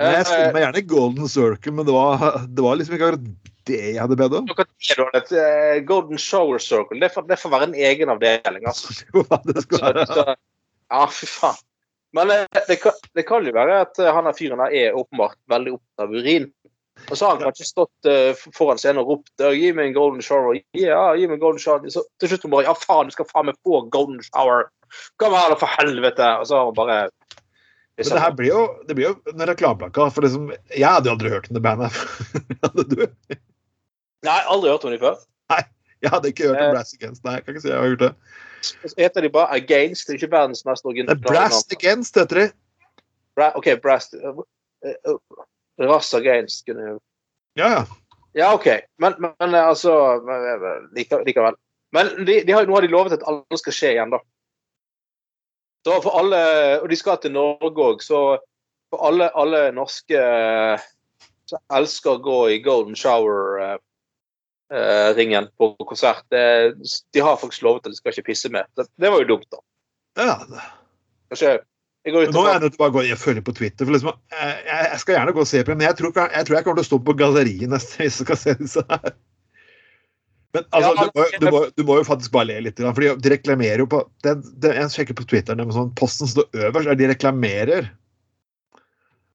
[SPEAKER 2] Nei, jeg skulle meg gjerne golden circle, men det var, det var liksom ikke akkurat det jeg hadde bedt om.
[SPEAKER 3] Eh, Golden Shower Circle. Det får, det får være en egen avdeling, altså. Ja, fy faen. Men eh, det kan, det kan jo være at eh, han her fyren her er åpenbart veldig opptatt av urin. Og så har han kanskje stått eh, foran scenen og ropt 'gi meg en golden shower'. Ja, gi meg en golden shower. Så til slutt bare 'ja, faen, du skal faen meg få golden shower'. Kom her, da, for helvete. Og så bare
[SPEAKER 2] Men det her blir jo, det blir jo en reklameplakat. For liksom, jeg hadde jo aldri hørt om det bandet. Hadde du?
[SPEAKER 3] Nei, aldri hørt om dem før.
[SPEAKER 2] Jeg hadde ikke hørt
[SPEAKER 3] Eh.
[SPEAKER 2] om Brass Against. Nei, jeg kan ikke si jeg har gjort det.
[SPEAKER 3] Så heter de bare Against. Det er ikke verdens mest
[SPEAKER 2] Det
[SPEAKER 3] originale
[SPEAKER 2] er Brass Against heter de.
[SPEAKER 3] Bra, OK, Brass uh, uh, Rass Against kunne jo
[SPEAKER 2] Ja, ja.
[SPEAKER 3] Ja, OK. Men, men eh, altså men, Likevel. Men de, de har, nå har de lovet at alle skal skje igjen, da. Så for alle, Og de skal til Norge òg, så for alle, alle norske eh, som elsker å gå i golden shower-ringen på konsert, de har faktisk lovet at de skal ikke pisse mer. Det, det var jo dumt, da.
[SPEAKER 2] ja.
[SPEAKER 3] Kanskje jeg går ut
[SPEAKER 2] Nå er jeg nødt til å gå og følge på Twitter. for liksom, jeg, jeg skal gjerne gå og se på men jeg tror, jeg tror jeg kommer til å stå på galleriet neste hvis jeg skal se disse her. Men altså,
[SPEAKER 3] Ja,
[SPEAKER 2] du, må, du, må, du må jo faktisk bare le litt, for de reklamerer jo på det, det, Jeg sjekker på Twitter, med sånn, posten står øverst, er de reklamerer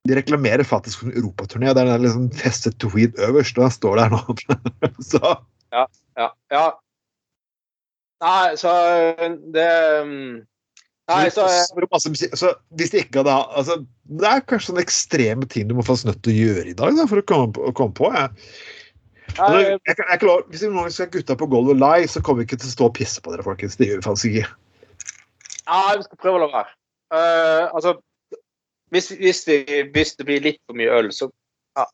[SPEAKER 2] De reklamerer faktisk for en europaturné. Det er liksom festet tweet øverst, og den står der nå. Så
[SPEAKER 3] Ja. ja. Nei, så det um, Nei, så
[SPEAKER 2] så, så hvis de ikke hadde altså, Det er kanskje sånne ekstreme ting du må faktisk nødt til å gjøre i dag da, for å komme på. å komme på jeg. Altså, jeg, jeg er klar, hvis vi skal ha gutta på gulvet live, så kommer vi ikke til å stå og pisse på dere, folkens. Det gjør vi faktisk ikke.
[SPEAKER 3] Ja, vi skal prøve å la være. Uh, altså, hvis, hvis, vi, hvis det blir litt for mye øl, så ja,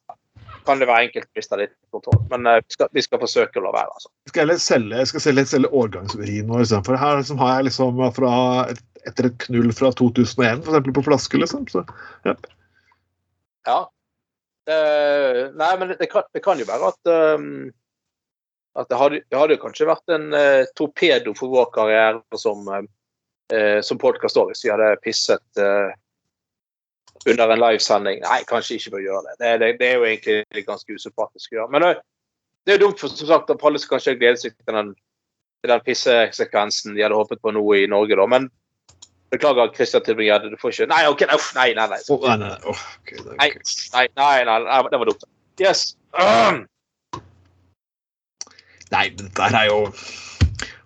[SPEAKER 3] kan det være enkelt å miste litt kontroll. Men uh, vi, skal, vi skal forsøke å la være, altså.
[SPEAKER 2] Jeg skal heller selge, jeg skal selge, selge årgangsurin vår istedenfor. Her liksom, har jeg liksom fra et, etter et knull fra 2001, for eksempel på flaske, liksom. Så, ja.
[SPEAKER 3] Ja. Eh, nei, men det, det, kan, det kan jo være at um, at det hadde, det hadde kanskje vært en uh, torpedo for vår karriere som, uh, som podkast òg, hvis vi hadde pisset uh, under en livesending. Nei, kanskje ikke bør gjøre det. Det, er jo egentlig ganske usympatisk å gjøre. Men det er jo dumt, for som sagt, at alle skal kanskje glede seg til den, til den pissesekvensen de hadde håpet på nå i Norge, da. Men beklager, Christian Tybring-Gjedde, du får ikke Nei, OK, uff, nei, nei. Nei,
[SPEAKER 2] nei, nei,
[SPEAKER 3] nei, nei, nei, nei, nei, det var dumt. Yes. Um.
[SPEAKER 2] Nei, det der er jo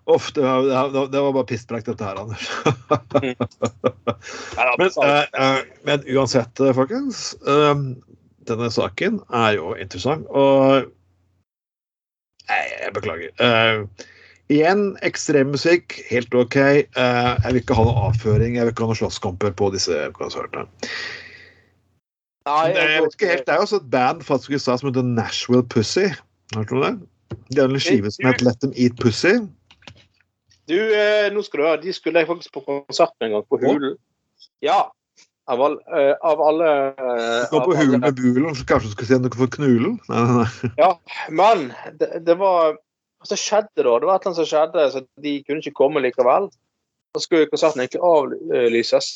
[SPEAKER 2] Uff, det, var- det, det var bare pisspreik, dette her, Anders. Men, eh, men uansett, eh, folkens. Uh, denne saken er jo interessant, og Nei, jeg beklager. Eh, igjen, ekstremmusikk, helt OK. Eh, jeg vil ikke ha noe avføring, jeg vil ikke ha noen slåsskamper på disse konsertene.
[SPEAKER 3] Nei,
[SPEAKER 2] jeg vet ikke helt, Det er jo også et band faktisk i USA som heter Nashville Pussy. Hørte du det? De har en skive som heter Let Them Eat Pussy.
[SPEAKER 3] Du, eh, nå skal du høre, de skulle jeg faktisk på konserten en gang, på Hulen. Ja. Av, all, eh, av alle Du
[SPEAKER 2] går på hulen med bulen, så kanskje du skal se noe for knulen? Nei, nei, nei.
[SPEAKER 3] Ja, men det, det var Hva så skjedde da? Det var annet som skjedde, så de kunne ikke komme likevel. Så skulle konserten egentlig avlyses.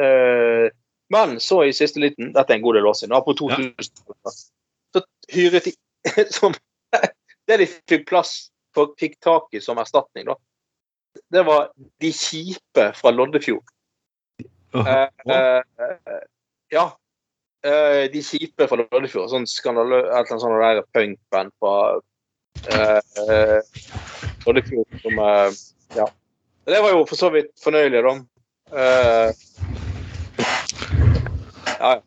[SPEAKER 3] Eh, men så i siste liten Dette er en god del år siden. Det på 2000 Så hyret de som, Det de fikk plass for, fikk tak i som erstatning, da, det var de kjipe fra Loddefjord. Eh, eh, ja. Eh, de kjipe fra Loddefjord. Sånn skandalø... Et eller annet sånt punkband fra eh, eh, Loddefjord som eh, Ja. Det var jo for så vidt fornøyelig, da. Eh, ja, ja.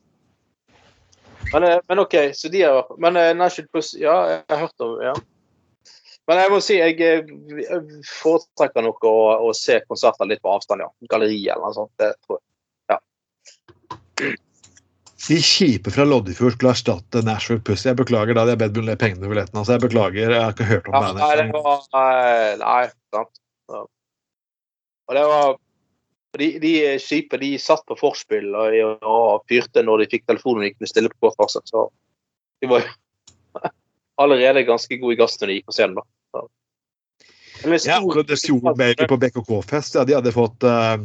[SPEAKER 3] Men, eh, men OK, så de har Men Nashville Puss Ja, jeg har hørt om ja. Men jeg må si jeg foretrekker nok å, å se konserter litt på avstand, ja. Galleri eller noe sånt. Det tror jeg.
[SPEAKER 2] De kjipe fra Loddefjord skulle erstatte Nashville Pussy. Jeg beklager, da hadde jeg bedt om pengene for billetten. Altså, jeg beklager, jeg har ikke hørt om
[SPEAKER 3] Ja, det var Nei, sant. Ja. Og det var De, de kjipe de satt på forspill og, og fyrte når de fikk telefonen og de kunne stille på kort varsel. Så de var jo allerede ganske gode i gass når de gikk på scenen, da. Så. Men
[SPEAKER 2] Ja, Baby på BKK-fest, ja, de hadde fått uh,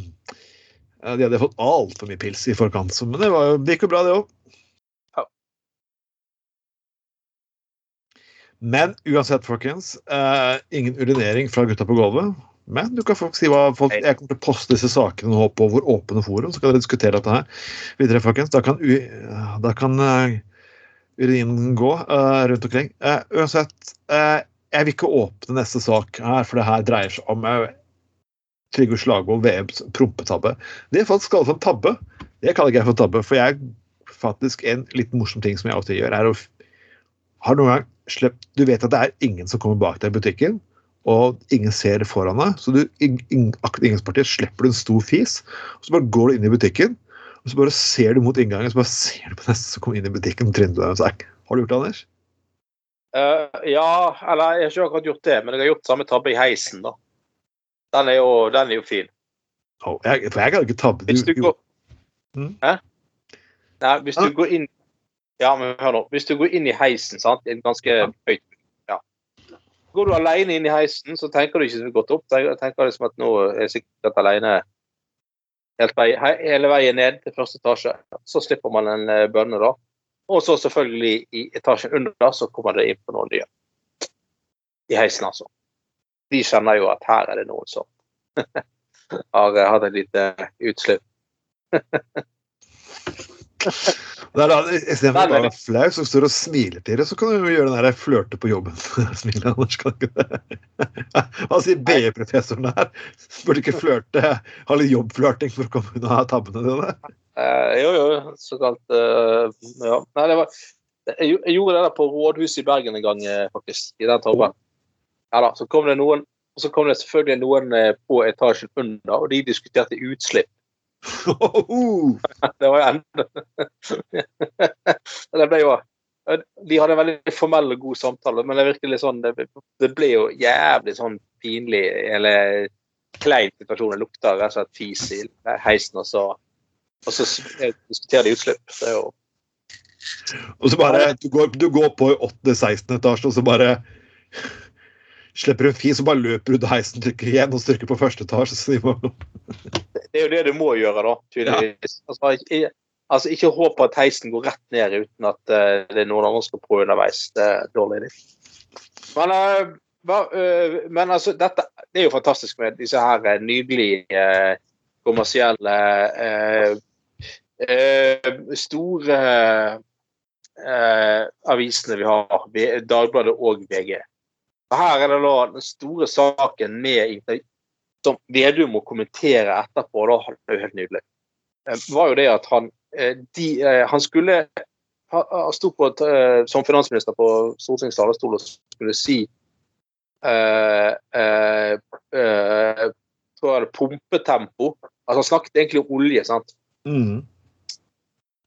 [SPEAKER 2] De hadde fått altfor mye pils i forkant, men det, var, jo- det gikk jo bra, det òg.
[SPEAKER 3] Ja.
[SPEAKER 2] Men uansett, folkens. eh, ingen urinering fra gutta på gulvet. Men du kan folk si hva folk, jeg kommer til å poste disse sakene nå på vår åpne forum, så kan dere diskutere dette her videre, folkens. Da kan, u, da kan uh, urinen gå uh, rundt omkring. Uh, uansett, eh, jeg vil ikke åpne neste sak her, for det her dreier seg om Trygve Slagvold VMs prompetabbe. Det er faktisk kalt for tabbe. Det kaller ikke jeg for tabbe, for jeg faktisk en litt morsom ting som jeg alltid gjør, er å Har noen gang slept Du vet at det er ingen som kommer bak deg i butikken, og ingen ser foran deg, så du akkurat i inngangspartiet slipper du en stor fis, og så bare går du inn i butikken, og så bare ser du mot inngangen, så bare ser du på neste som kommer inn i butikken, og deg en sier Har du gjort det, Anders?
[SPEAKER 3] Uh, ja, eller jeg har ikke akkurat gjort det, men jeg har gjort samme tabbe i heisen, da. Den er jo, den er jo fin.
[SPEAKER 2] Oh, jeg, for jeg kan ikke tatt
[SPEAKER 3] Hvis du går
[SPEAKER 2] Mm.
[SPEAKER 3] Hæ? Nei, hvis du
[SPEAKER 2] Ah.
[SPEAKER 3] går inn Ja, men hør nå. Hvis du går inn i heisen, sant, i en ganske høyt Ja. Går du alene inn i heisen, så tenker du ikke så godt opp. Tenker, tenker liksom at nå er jeg sikkert alene hele veien ned til første etasje. Så slipper man en eh, bønne, da. Og så selvfølgelig i etasjen under så kommer det inn på noen nye. I heisen, altså. De kjenner jo at her er det noen som har eh, hatt et lite utslipp.
[SPEAKER 2] Det er da, Istedenfor å være flau, så står du og smiler til det, så kan du jo gjøre den der flørte på jobben. Smilet, Anders, kan ikke det? Hva sier BI-professoren her? Burde ikke flørte, ha litt jobbflørting for å komme unna tabbene dine?
[SPEAKER 3] Eh, jo, jo, såkalt uh, Ja. Nei, det var jeg, gjorde det der på rådhuset i Bergen en gang, eh, faktisk. I den tabben. Ja da. Så kom det noen og så kom det selvfølgelig noen eh, på etasjen under, og de diskuterte utslipp. Det var jo enda Det ble jo De hadde en veldig formell og god samtale, men det virket litt sånn Det, ble jo jævlig sånn pinlig, eller klein situasjon. Det lukta rett og slett fis i heisen, og så, og så diskuterer de utslipp. Det er jo
[SPEAKER 2] Og så bare Du går, du går på i 8.-16. etasje, og så bare slipper en fis så bare løper du av heisen, trykker igjen og trykker på første etasje.
[SPEAKER 3] Det er jo det du må gjøre, da, tydeligvis. Altså, ikke, altså, ikke håp på at heisen går rett ned uten at uh, det er noen andre skal prøve underveis. Det er dårlig idé. Men, uh, hva, uh, men altså, dette det er jo fantastisk med disse her nydelige kommersielle store eh, avisene vi har, Dagbladet og VG. Her er det da den store saken med intervju som Vedum må kommentere etterpå. Da, det er jo helt nydelig. Eh, var jo det at han eh, de, eh, Han skulle Han sto på et, som finansminister på Stortingets talerstol og skulle si eh, eh, eh, pumpetempo. Altså Han snakket egentlig om olje. sant?
[SPEAKER 2] mm.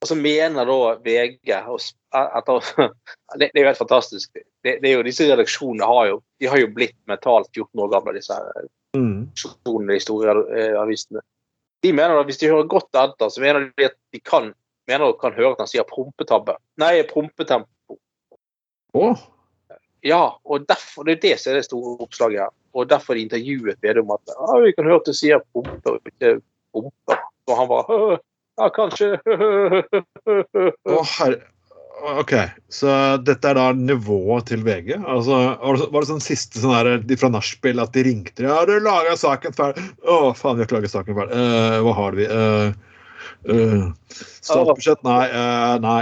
[SPEAKER 3] Og så mener da VG etter, det, det er jo helt fantastisk. Det, det er jo, disse redaksjonene har jo, de har jo blitt mentalt 14 år gamle, disse
[SPEAKER 2] Mm.
[SPEAKER 3] redaksjonene de store eh, avisene. De mener at Hvis de hører godt etter, så mener de at de kan mener de kan høre at han sier prompetabbe. Nei, prompetempo.
[SPEAKER 2] Oh.
[SPEAKER 3] Ja, og derfor, det er det som er det store oppslaget her. Og derfor de intervjuet Vedum at ja, vi kan høre at du sier prompe, ikke prompe. Og han bare «Øh, Ja, kanskje.
[SPEAKER 2] å, herre OK, så dette er da nivået til VG? Altså, var det, var det sånn siste sånn der, de fra nachspiel at de ringte? Ja, du laga saken ferdig. Å, faen, vi har ikke laget saken ferdig. Uh, hva har vi? Uh, uh, statsbudsjett? Nei. Uh, nei.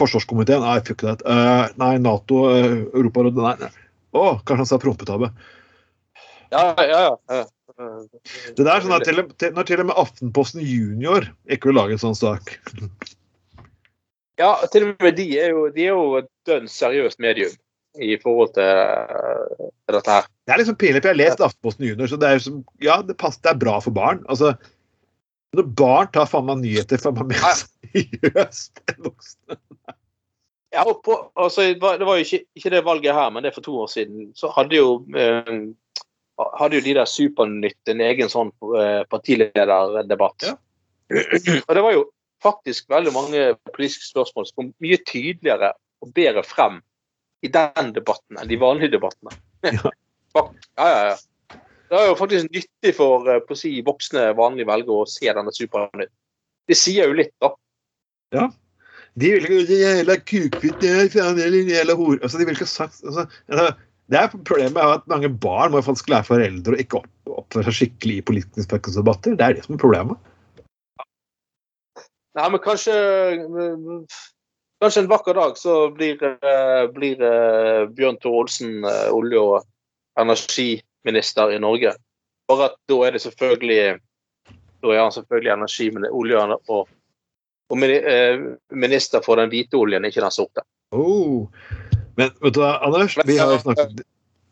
[SPEAKER 2] forsvarskomiteen? Nei, fuck that. Nei, Nato? Europarådet? Nei. Å, oh, kanskje han sa prompetabbe.
[SPEAKER 3] Ja, ja, ja.
[SPEAKER 2] Det der er sånn at til, til, Når til og med Aftenposten Junior ikke vil lage en sånn sak.
[SPEAKER 3] Ja, til og med de er jo, de er jo et dønn seriøst medium i forhold til eh, dette her.
[SPEAKER 2] Det er liksom pinlig, for jeg har lest Aftenposten Junior, så det er jo som, ja, det, passer, det er bra for barn. Altså, når barn tar faen meg nyheter faen meg mer seriøst enn voksne.
[SPEAKER 3] Ja, og på, altså, det var jo ikke, ikke det valget her, men det er for to år siden. Så hadde jo, eh, hadde jo de der Supernytt en egen sånn eh, partilederdebatt.
[SPEAKER 2] Ja.
[SPEAKER 3] og det var jo faktisk veldig mange politiske spørsmål som kom mye tydeligere og bedre frem i den debatten enn de vanlige debattene.
[SPEAKER 2] Ja.
[SPEAKER 3] Ja, ja, ja. Det er jo faktisk nyttig for eh, på å si, voksne vanlige velgere å se denne Supernytt. Det sier jo litt, da. Ja.
[SPEAKER 2] De vil ikke si jævla kukfitt, jævla hore altså, De vil ikke sagt altså, altså, Det er problemet er at mange barn må faktisk lære foreldre å ikke oppføre seg skikkelig i politiske debatter. Det er det som er problemet.
[SPEAKER 3] Nei, men kanskje Kanskje en vakker dag så blir, eh, blir eh, Bjørn Tore Olsen eh, olje- og energiminister i Norge. Bare at da er det selvfølgelig Da er han selvfølgelig energi, men olje- og, og eh, minister for den hvite oljen, ikke den sorte.
[SPEAKER 2] Oh. Men vet du Anders? Vi har snakket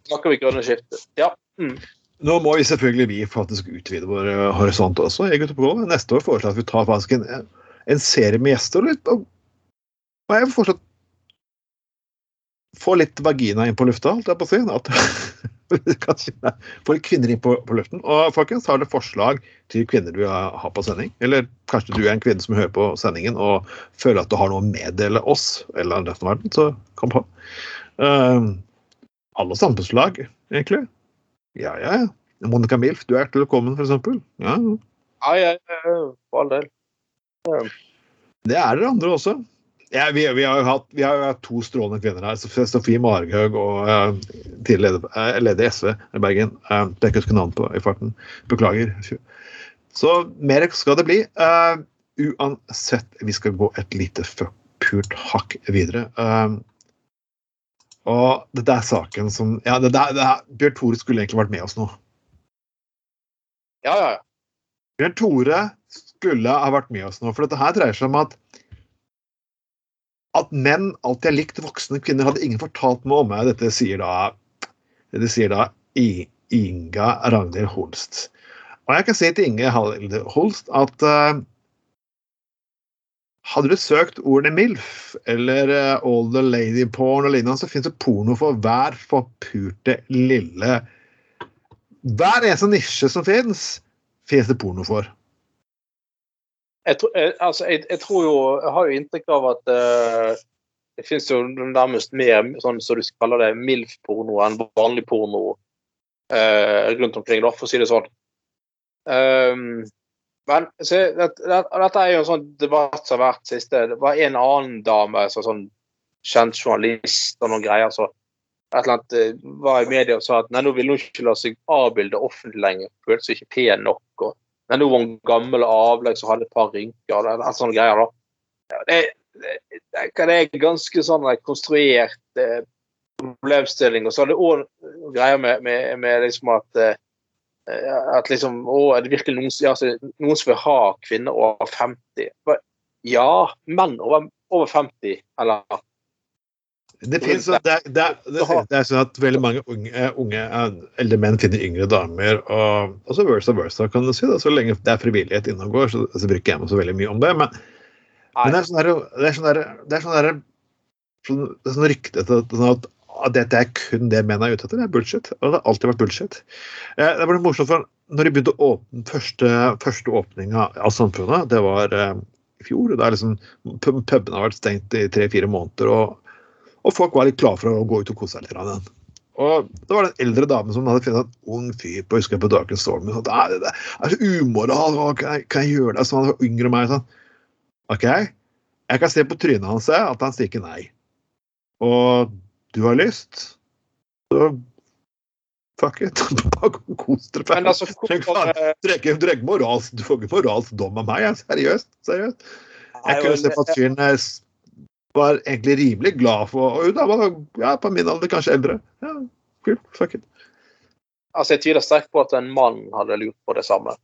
[SPEAKER 3] Snakker vi grønne skifte? Ja. Mm.
[SPEAKER 2] Nå må vi selvfølgelig vi faktisk utvide vår eh, horisont også. Jeg, gutter på gulvet. Neste år foreslår jeg at vi tar faktisk en, en serie med gjester. Litt, og, jeg fortsatt få litt vagina inn på lufta, holdt jeg på å si. At, få litt kvinner inn på, på luften. Og folkens, har du forslag til kvinner du har på sending? Eller kanskje du er en kvinne som hører på sendingen og føler at du har noe å meddele oss eller resten av verden, så kom på. Uh, alle samfunnslag, egentlig. Ja, ja, ja. Monica Milf, du er hjertelig velkommen, eksempel. Ja,
[SPEAKER 3] Ja, ja, ja, for all del.
[SPEAKER 2] Det er dere andre også. Ja, vi, vi, har jo hatt, vi har jo hatt to strålende kvinner her. Sofie- Marhaug og uh, tidligere leder, eh, leder i SV i Bergen. Uh, ikke husker navnet på i farten. Beklager. Så mer skal det bli. Uh, uansett, vi skal gå et lite pult hakk videre. Og dette er saken som Ja, det der, det Bjørn Tore skulle egentlig vært med oss nå.
[SPEAKER 3] Ja, ja, ja.
[SPEAKER 2] Bjørn Tore skulle ha vært med oss nå, for dette her dreier seg om at at menn alltid har likt voksne kvinner, hadde ingen fortalt meg om meg. Dette sier da, dette sier da Inga Ragnhild Holst. Og jeg kan si til Inge Holst at uh, hadde du søkt ordene MILF eller uh, All the Lady Porn og lignende, så finnes det porno for hver forpurte lille Hver eneste nisje som finnes, finnes det porno for.
[SPEAKER 3] Jeg, tror- jeg, altså, jeg, jeg tror jo Jeg har jo inntrykk av at uh, det finnes jo nærmest mer sånn som du kaller det, MILF-porno enn vanlig porno uh, rundt omkring, da, for å si det sånn. Um, men så, det, det, dette er jo en sånn debatt som har vært siste Det var en annen dame, så, sånn kjent journalist og noen greier, så et eller annet eh, var i media og sa at nei, nå vil hun ikke la seg avbilde offentlig lenger. Følte seg ikke pen nok. og Nei, hun var en gammel avlegg som hadde et par rynker. og sånne greier da. Det, det, det, er ganske sånn en konstruert eh, problemstilling. Og så er det òg greier med, med, med liksom at eh, at liksom, å, er det virkelig noen, ja, altså, noen som vil ha kvinner over 50? Ja, menn over, over 50, eller
[SPEAKER 2] Det, finnes, det, er- det, er- det, sånn at veldig mange unge, eh, unge eh, eldre menn finner yngre damer. Og så versa versa, kan du si. Da. Så lenge det er frivillighet innomgår, så, så bruker jeg meg så veldig mye om det. Men, men det er sånn der, det er sånn der, det er sånn der, sånn, det sånn rykte sånn at, dette er kun det menn er ute etter. Det er bullshit. Og det har alltid vært bullshit. Eh, det var litt morsomt, for når de begynte å åpne første, første åpninga av samfunnet, det var i fjor. Da liksom, pub- pubene har vært stengt i tre-fire måneder. og og folk var litt klare for å gå ut og kose seg litt. Og det var det en eldre dame som hadde funnet en ung fyr på husker jeg, på Darken Storm. sa, Det det er så umoral, kan kan jeg gjøre det? Så han var yngre enn meg. Sånn. OK, jeg kan se på trynet hans at han sier ikke nei. Og du har lyst, så fuck it. Kos dere.
[SPEAKER 3] Men altså,
[SPEAKER 2] Du trenger ikke- moralsk, dom av meg. Seriøst. seriøst. Jeg kunne se på at fyren eh, var egentlig rimelig glad for Og hun var ja, på min alder, kanskje eldre. Ja, kult. Fuck it.
[SPEAKER 3] Altså, jeg tviler sterkt på at en mann hadde lurt på det samme.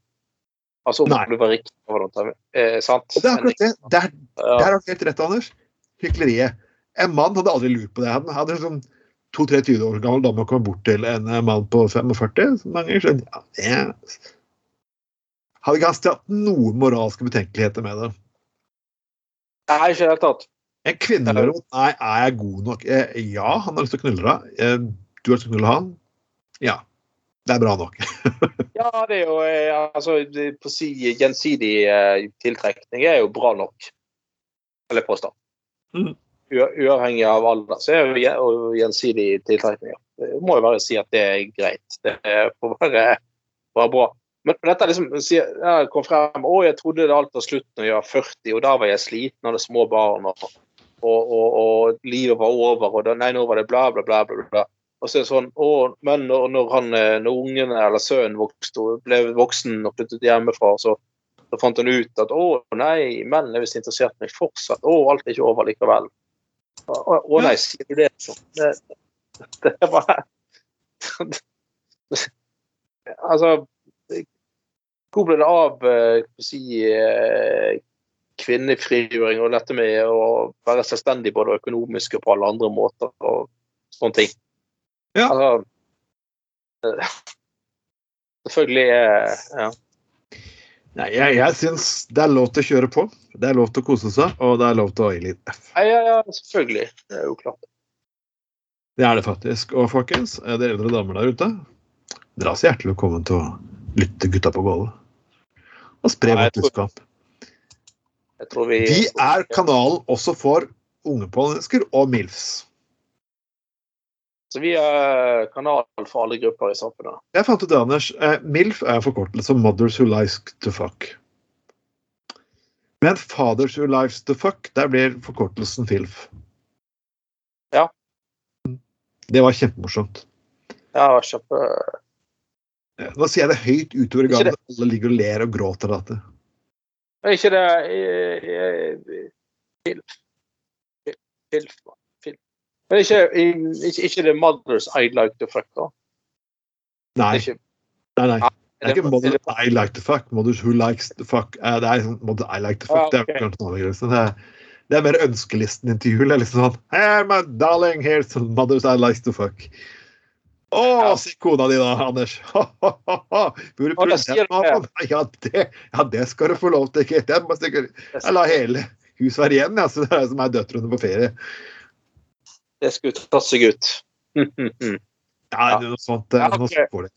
[SPEAKER 3] Altså, om
[SPEAKER 2] Nei.
[SPEAKER 3] det var riktig eh, sant?
[SPEAKER 2] Og det er akkurat det. Der, der har du helt rett, Anders. Hykleriet. En mann hadde aldri lurt på det. Han hadde sånn sånn 22-23 år gammel dame komme bort til en eh, mann på 45 så mange. Så, ja, yes. hadde ikke han hatt noen moralske betenkeligheter med det.
[SPEAKER 3] Nei, ikke i det hele tatt.
[SPEAKER 2] En kvinne derimot, nei, er jeg god nok? Ja, han har lyst til å knulle deg. Eh, du har lyst til å knulle han? Ja. Det er bra nok.
[SPEAKER 3] Ja, det er jo eh, altså, på si gjensidig eh, tiltrekning er jo bra nok. Eller påstå.
[SPEAKER 2] Mhm.
[SPEAKER 3] Uavhengig av alder, så er jo gjensidig tiltrekning. Det må jo bare si at det er greit. Det får være, være bra. Men dette liksom jeg kom frem Å, jeg trodde det alt var slutt når jeg var 40, og da var jeg sliten, hadde små barn, og, og, og, og livet var over, og da, nei, nå var det bla, bla, bla. bla, bla. Og så er det sånn, å, men når, når, han, eh, når ungen eller sønnen vokste ble voksen og flyttet hjemmefra, så, så fant han ut at å nei, menn er visst interessert i meg fortsatt. Å, alt er ikke over likevel. Å, å, nei, sier du det? sånn? Det, det var Altså Hvor ble det av eh, si, eh, kvinnefrigjøring og dette med å være selvstendig både økonomisk og på alle andre måter og sånne ting?
[SPEAKER 2] Ja.
[SPEAKER 3] Altså, eh, selvfølgelig eh, ja.
[SPEAKER 2] Nei, jeg, jeg syns det er lov til å kjøre på. Det er lov til å kose seg, og det er lov til å gi litt F.
[SPEAKER 3] Ja, ja, ja, selvfølgelig. Det er jo klart.
[SPEAKER 2] Det er det faktisk. Og folkens, er det eldre damer der ute, dere er så hjertelig velkommen til å lytte gutta på gulvet. Og spre vårt budskap.
[SPEAKER 3] Vi
[SPEAKER 2] De er kanalen også for unge mennesker og MILFs.
[SPEAKER 3] Så vi er kanal for alle grupper i samfunnet.
[SPEAKER 2] Jeg fant ut det, Anders. Eh, MILF er forkortelse som Mothers Who Likes to Fuck. Men Fathers Who Likes to Fuck, der blir forkortelsen FILF.
[SPEAKER 3] Ja.
[SPEAKER 2] Det var kjempemorsomt.
[SPEAKER 3] Ja, kjempe...
[SPEAKER 2] Eh, Nå sier jeg det høyt utover i gangen. Alle ligger og ler og gråter av dette.
[SPEAKER 3] Er ikke det eh, eh, Filf. Filf. Filf. Men ikke, ikke, ikke det Mothers I like to fuck, da?
[SPEAKER 2] Nei,
[SPEAKER 3] ikke,
[SPEAKER 2] nei, nei. Det er ikke
[SPEAKER 3] det-
[SPEAKER 2] Mother I like to fuck. Mothers who likes to fuck. Eh, Det er 'Mothers Mother I like to fuck. Det er
[SPEAKER 3] ok.
[SPEAKER 2] kanskje noe annet. Det er, det er mer ønskelisten-intervjuet. Er liksom sånn Hey, my darling, here's mothers I like to fuck. Å,
[SPEAKER 3] Ja.
[SPEAKER 2] si kona di da, Anders. Burde
[SPEAKER 3] du det.
[SPEAKER 2] Ja, det, ja, det skal du få lov til. Ikke? Jeg, jeg la hele huset være igjen, ja, så det er som er døtrene på ferie.
[SPEAKER 3] Det skulle tatt seg ut.
[SPEAKER 2] Ja, det er noe sånt.
[SPEAKER 3] Ja,
[SPEAKER 2] Noe
[SPEAKER 3] ok.
[SPEAKER 2] sånt.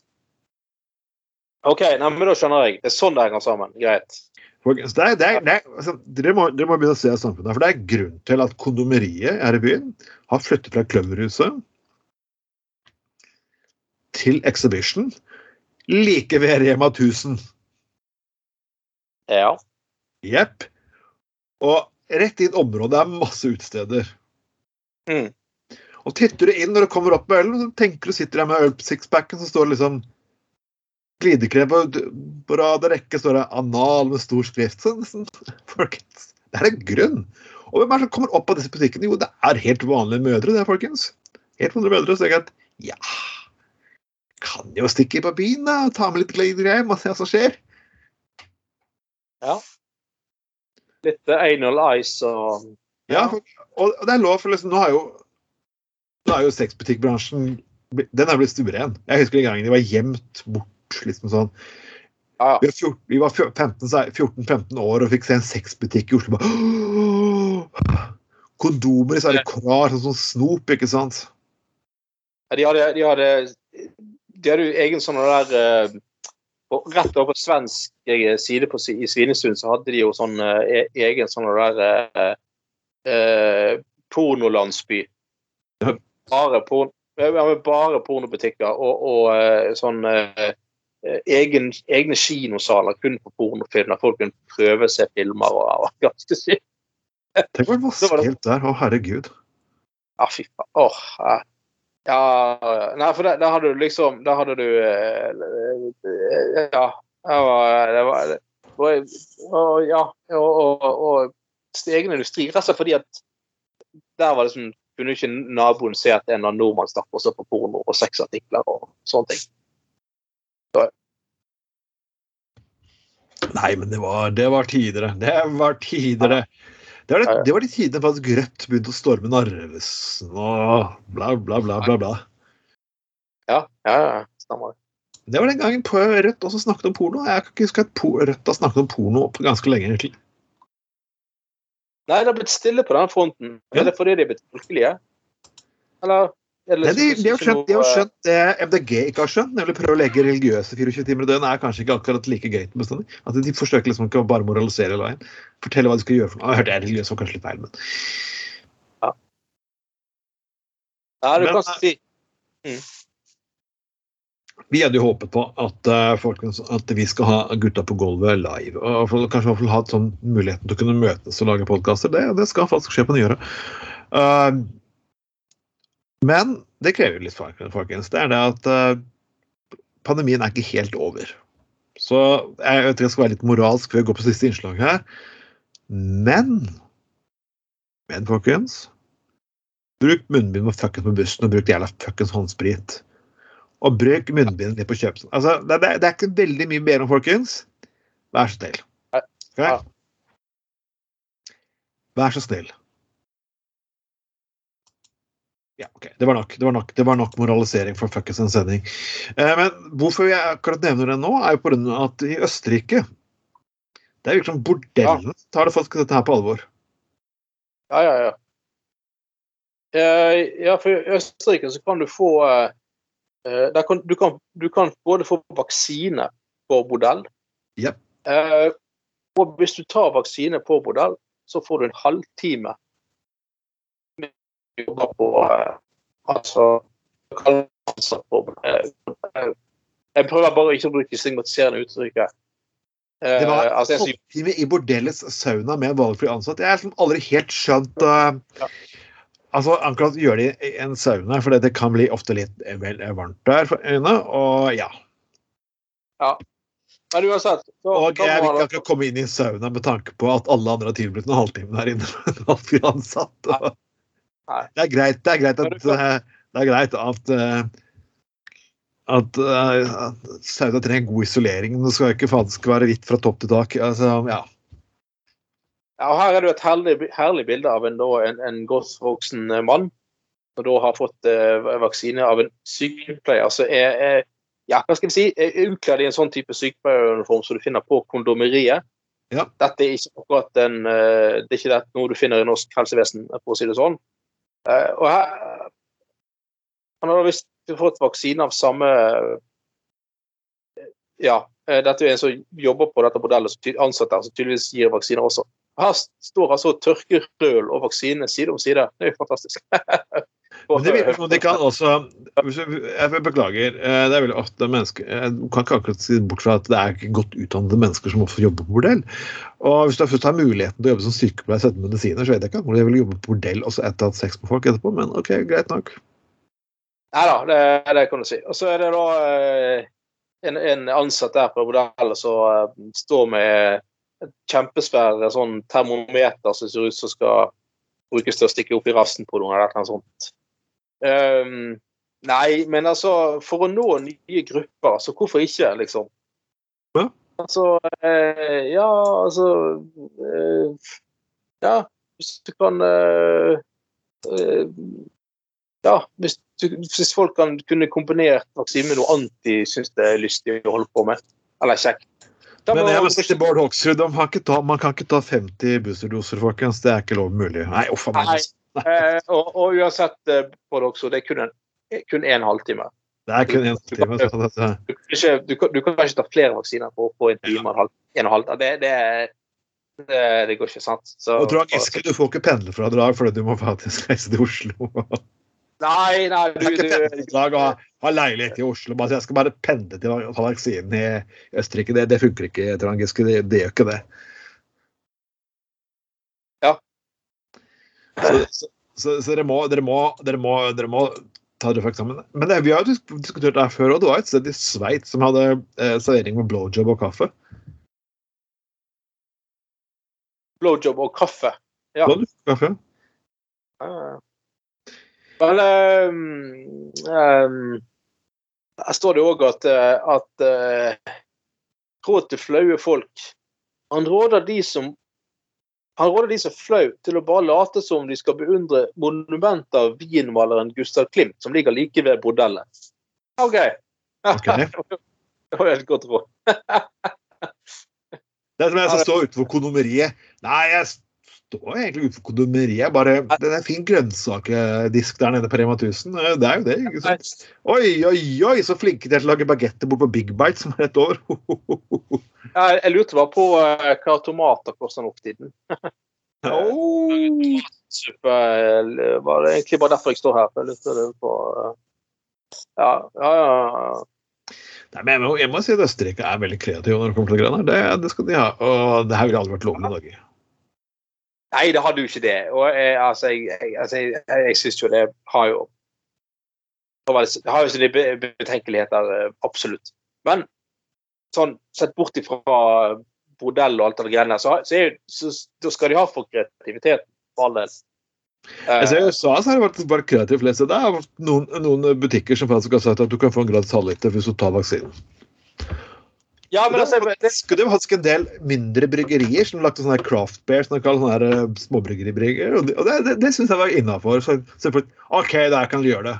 [SPEAKER 3] OK, nei, men da skjønner jeg. Det er sånn det henger sammen. Greit.
[SPEAKER 2] Det er, det er, det er, altså, dere, må, dere må begynne å se samfunnet. For det er grunn til at kondomeriet her i byen har flyttet fra Kløverhuset til Exhibition like ved Rema 1000.
[SPEAKER 3] Ja.
[SPEAKER 2] Jepp. Og rett i et område er masse utesteder.
[SPEAKER 3] Mm.
[SPEAKER 2] Og titter du inn når du kommer opp med ølen, tenker du sitter der med sixpacken, så står det liksom Glidekrem på rad og rekke står det 'anal' med stor skrift. Sånn, folkens, det er en grunn. Og hvem er det som kommer opp av disse butikkene? Jo, det er helt vanlige mødre, det, folkens. Helt vanlige mødre. Så jeg at ja Kan jo stikke på byen da, og ta med litt greier og se hva som skjer.
[SPEAKER 3] ja. Litt eh, anal ice og
[SPEAKER 2] Ja, ja, og det er lov, for liksom, nå har jo nå har jo sexbutikkbransjen den er blitt stueren. Jeg husker en gang de var gjemt bort. liksom sånn.
[SPEAKER 3] Ja,
[SPEAKER 2] Vi var, vi var fjor- 15 så er- 14-15 år og fikk se en sexbutikk i Oslo. Bare! Kondomer i særlig krar, sånn som snop, ikke sant?
[SPEAKER 3] Ja, De hadde, de hadde, de hadde jo egen sånn der eh, Rett over på svensk eh, side på, i Svinesund så hadde de jo sånn eh, e- egen sånn der eh, pornolandsby. Bare, porn, ja, bare pornobutikker og, og sånn egen, egne kinosaler kun for pornofilmer. folk kunne prøve seg filmer og, og ganske sykt.
[SPEAKER 2] Tenk å
[SPEAKER 3] Det var det.
[SPEAKER 2] er, der. Å, herregud.
[SPEAKER 3] Ja, fy faen. Åh, ja. ja Nei, for der hadde du liksom Der hadde du eh, Ja. Det var, det var, og, Ja. Og, og, og egen industri. Rett og fordi at der var det som kunne ikke naboen se at en eller nordmann stakk og så på porno og sexartikler og sånne ting.
[SPEAKER 2] Nei, men det var, det var tidligere. Det var tidligere. Det var, det, det var de tidene faktisk Rødt begynte å storme Narvesen og bla, bla, bla, bla. bla.
[SPEAKER 3] Ja, ja, ja, stemmer det.
[SPEAKER 2] Det var den gangen på Rødt også snakket om porno. Jeg kan ikke huske at Rødt har snakket om porno på ganske lenge. egentlig.
[SPEAKER 3] Nei, det har blitt stille på den fronten.
[SPEAKER 2] Ja.
[SPEAKER 3] Er det fordi de er blitt folkelige? Eller er det
[SPEAKER 2] Nei, de, de, har skjønt, de har skjønt det MDG ikke har skjønt, nemlig prøve å legge religiøse 24 timer i døgnet er kanskje ikke akkurat like greit bestandig. At de forsøker liksom ikke å bare moralisere hele veien. Fortelle hva de skal gjøre for noe. Jeg hørte jeg religiøs var kanskje litt feil, men
[SPEAKER 3] Ja, du
[SPEAKER 2] Men,
[SPEAKER 3] kan si
[SPEAKER 2] vi hadde jo håpet på at, uh, folkens, at vi skal ha gutta på gulvet live. og for, Kanskje i hvert fall ha sånn muligheten til å kunne møtes og lage podkaster. Det, det skal faktisk skje på nyåret. Uh, men det krever litt, folkens. Det er det at eh, pandemien er ikke helt over. Så jeg vet ikke jeg skal være litt moralsk før jeg går på siste innslag her. Men Men, folkens. Bruk munnbind med fuckings på bussen, og bruk jævla fuckings håndsprit. Og bruk munnbind litt på kjøpsen. Altså, det, det, det er ikke veldig mye bedre om, folkens. Vær så snill.
[SPEAKER 3] Okay?
[SPEAKER 2] Vær så snill. Ja, ok. Det var nok. Det var nok, det var nok moralisering for fuckings en sending. Eh, men hvorfor jeg akkurat nevner det nå, er jo av at i Østerrike Det er liksom bordellene tar det faktisk dette her på alvor.
[SPEAKER 3] Ja, ja, ja. Eh, ja, for i Østerrike så kan du få eh, eh, kan, du, kan, du kan både få vaksine på bordell.
[SPEAKER 2] yep.
[SPEAKER 3] Eh, og hvis du tar vaksine på bordell, så får du en halvtime med på eh, Altså på eh, eh, Jeg prøver bare ikke å bruke stigmatiserende uttrykk. Eh,
[SPEAKER 2] Det var
[SPEAKER 3] altså,
[SPEAKER 2] halvtime i bordellets sauna med valgfri ansatt. Jeg har liksom aldri helt skjønt uh,
[SPEAKER 3] Ja.
[SPEAKER 2] Altså, akkurat gjør det i en sauna, for det kan bli ofte litt eh, vel varmt der for øynene. Og ja.
[SPEAKER 3] Men uansett så,
[SPEAKER 2] Og jeg vil ikke akkurat komme inn i sauna med tanke på at alle andre har tilbudt en halvtime der inne med en valgfri ansatt. Og. Det er greit, det er greit at eh, det er greit at eh, at, eh, at Sauda trenger god isolering. Det skal ikke faktisk være hvitt fra topp til tak. Altså, ja.
[SPEAKER 3] Ja, og Her er det et herlig, herlig bilde av en, en, en godt voksen eh, mann som da har fått eh, vaksine av en sykepleier som er, er ja, hva skal vi si, er utkledd i en sånn type sykepleieruniform som du finner på kondomeriet.
[SPEAKER 2] Ja.
[SPEAKER 3] Dette er ikke akkurat en, eh, det er ikke noe du finner i norsk helsevesen, for å si det sånn. Eh, og her, Han har visst fått vaksine av samme ja, eh, Dette er en som jobber på dette modellet, som ansatte her, som tydeligvis gir vaksiner også. Her står altså tørkerøl og vaksine side om side. Det er jo fantastisk.
[SPEAKER 2] Men det virker som de kan også Jeg beklager, eh, det er veldig ofte mennesker Jeg Du kan ikke akkurat si bort fra at det er ikke godt utdannede mennesker som også jobber på bordell. Og hvis du først har muligheten til å jobbe som sykepleier og sette medisiner, så vet jeg ikke om de vil jobbe på bordell også etter å ha hatt sex med folk etterpå, men OK, greit nok.
[SPEAKER 3] Nei da, det, det kan du si. Og så er det da eh, en, en ansatt der på bordellet som eh, står med et kjempesvære sånn termometer som ser ut som skal brukes til å stikke opp i rassen på noen eller noe sånt. Um, nei, men altså, for å nå nye grupper, så hvorfor ikke, liksom?
[SPEAKER 2] Ja.
[SPEAKER 3] Altså, eh, ja, altså eh, Ja, hvis du kan eh, eh, Ja, hvis, du, hvis folk kan kunne kombinert vaksine med noe annet de syns det er lystig å holde på med, eller kjekt. Da
[SPEAKER 2] Men jeg må si til Bård Hoksrud, ta, man kan ikke ta 50 boosterdoser, folkens. Det er ikke lov mulig. Nei, uff a meg.
[SPEAKER 3] Eh, og, og uansett, Bård Hoksrud, det er kun en, kun en halvtime.
[SPEAKER 2] Det er kun én time. Så dette.
[SPEAKER 3] Du du, du kan ikke ta flere vaksiner på, på en time og en halv. En og en halv. Det, det, det, det går ikke, sant? Så,
[SPEAKER 2] Og Giske, du får ikke pendlerfradrag fordi du må faktisk reise til Oslo.
[SPEAKER 3] Nei, nei, du,
[SPEAKER 2] er ikke
[SPEAKER 3] du
[SPEAKER 2] pendlerfradrag å ha, ha leilighet i Oslo. Bare, jeg skal bare pendle til å ta vaksinen i Østerrike. Det, det funker ikke, Trond Giske. Det, det gjør ikke det.
[SPEAKER 3] Ja.
[SPEAKER 2] Så, så, så, så dere, må, dere, må, dere, må, dere må ta dere for eksamen. Men det, vi har jo diskutert det her før, og det var et sted i Sveits som hadde eh, servering med blowjob og kaffe.
[SPEAKER 3] blowjob og kaffe. Ja.
[SPEAKER 2] Blowjob og kaffe.
[SPEAKER 3] Eh, Men um, her står det òg at, eh, at eh, råd til flaue folk. Han råder de som han råder de som flau til å bare late som de skal beundre monumentet av wienmaleren Gustav Klimt, som ligger like ved bordellet. OK.
[SPEAKER 2] okay.
[SPEAKER 3] Det var et godt råd.
[SPEAKER 2] Det er som jeg som står utenfor kondomeriet. Nei, jeg står egentlig utenfor kondomeriet. Bare Det er en fin grønnsakedisk der nede på Rema 1000. eh, Det er jo det, ikke sant? Oi, oi, oi, så flinke de er til å lage bagetter bort på Big Bite, som er et år.
[SPEAKER 3] Jeg, lurte bare på eh, hva tomater koster nå for tiden.
[SPEAKER 2] Oh.
[SPEAKER 3] Eh, var det egentlig bare derfor jeg står her. Jeg lurte på Ja, ja, ja.
[SPEAKER 2] Nei, men jeg må, jeg må si at Østerrike er veldig kreative når det kommer til det grønne. Det, det skal de ha. Og det her ville aldri vært lovlig i Norge.
[SPEAKER 3] Nei, det hadde jo ikke det. Og jeg, altså, jeg, jeg, altså, jeg, jeg, syns jo det har jo det har jo sine betenkeligheter, eh, absolutt. Men sånn sett bort ifra bordell og alt det greiene, så, så, så, så skal de ha for kreativitet. Eh,
[SPEAKER 2] Jeg ser I USA så har det vært vært kreativt flest. Det er noen, noen butikker som faktisk har sagt at du kan få en gratis halvliter hvis du tar vaksinen.
[SPEAKER 3] Ja, men
[SPEAKER 2] det,
[SPEAKER 3] altså,
[SPEAKER 2] er faktisk, det er faktisk en del mindre bryggerier som lagt sånne craft beer, som de kaller sånne eh, småbryggeribryggerier. Og det, det, det, syns jeg var innafor. Så så OK, der kan du gjøre det.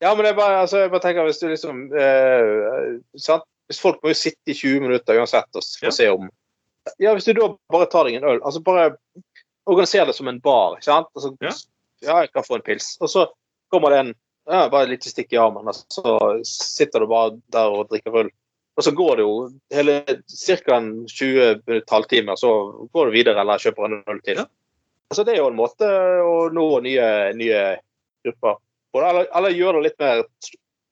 [SPEAKER 3] Ja, men det er bare, altså, jeg bare tenker hvis du liksom eh, sant? Hvis folk må jo sitte i 20 minutter uansett og få
[SPEAKER 2] Ja.
[SPEAKER 3] se om Ja, hvis du da bare tar deg en øl altså Bare organiser det som en bar. ikke sant? Altså,
[SPEAKER 2] Ja.
[SPEAKER 3] ja, jeg kan få en pils. Og så kommer det en ja, bare et lite stikk i armen, og så sitter du bare der og drikker øl. Og så går det jo hele ca. 20 halvtimer, så går du videre eller kjøper en øl til.
[SPEAKER 2] Ja.
[SPEAKER 3] Altså, det er jo en måte å nå nye, nye grupper på. Eller, eller gjøre det litt mer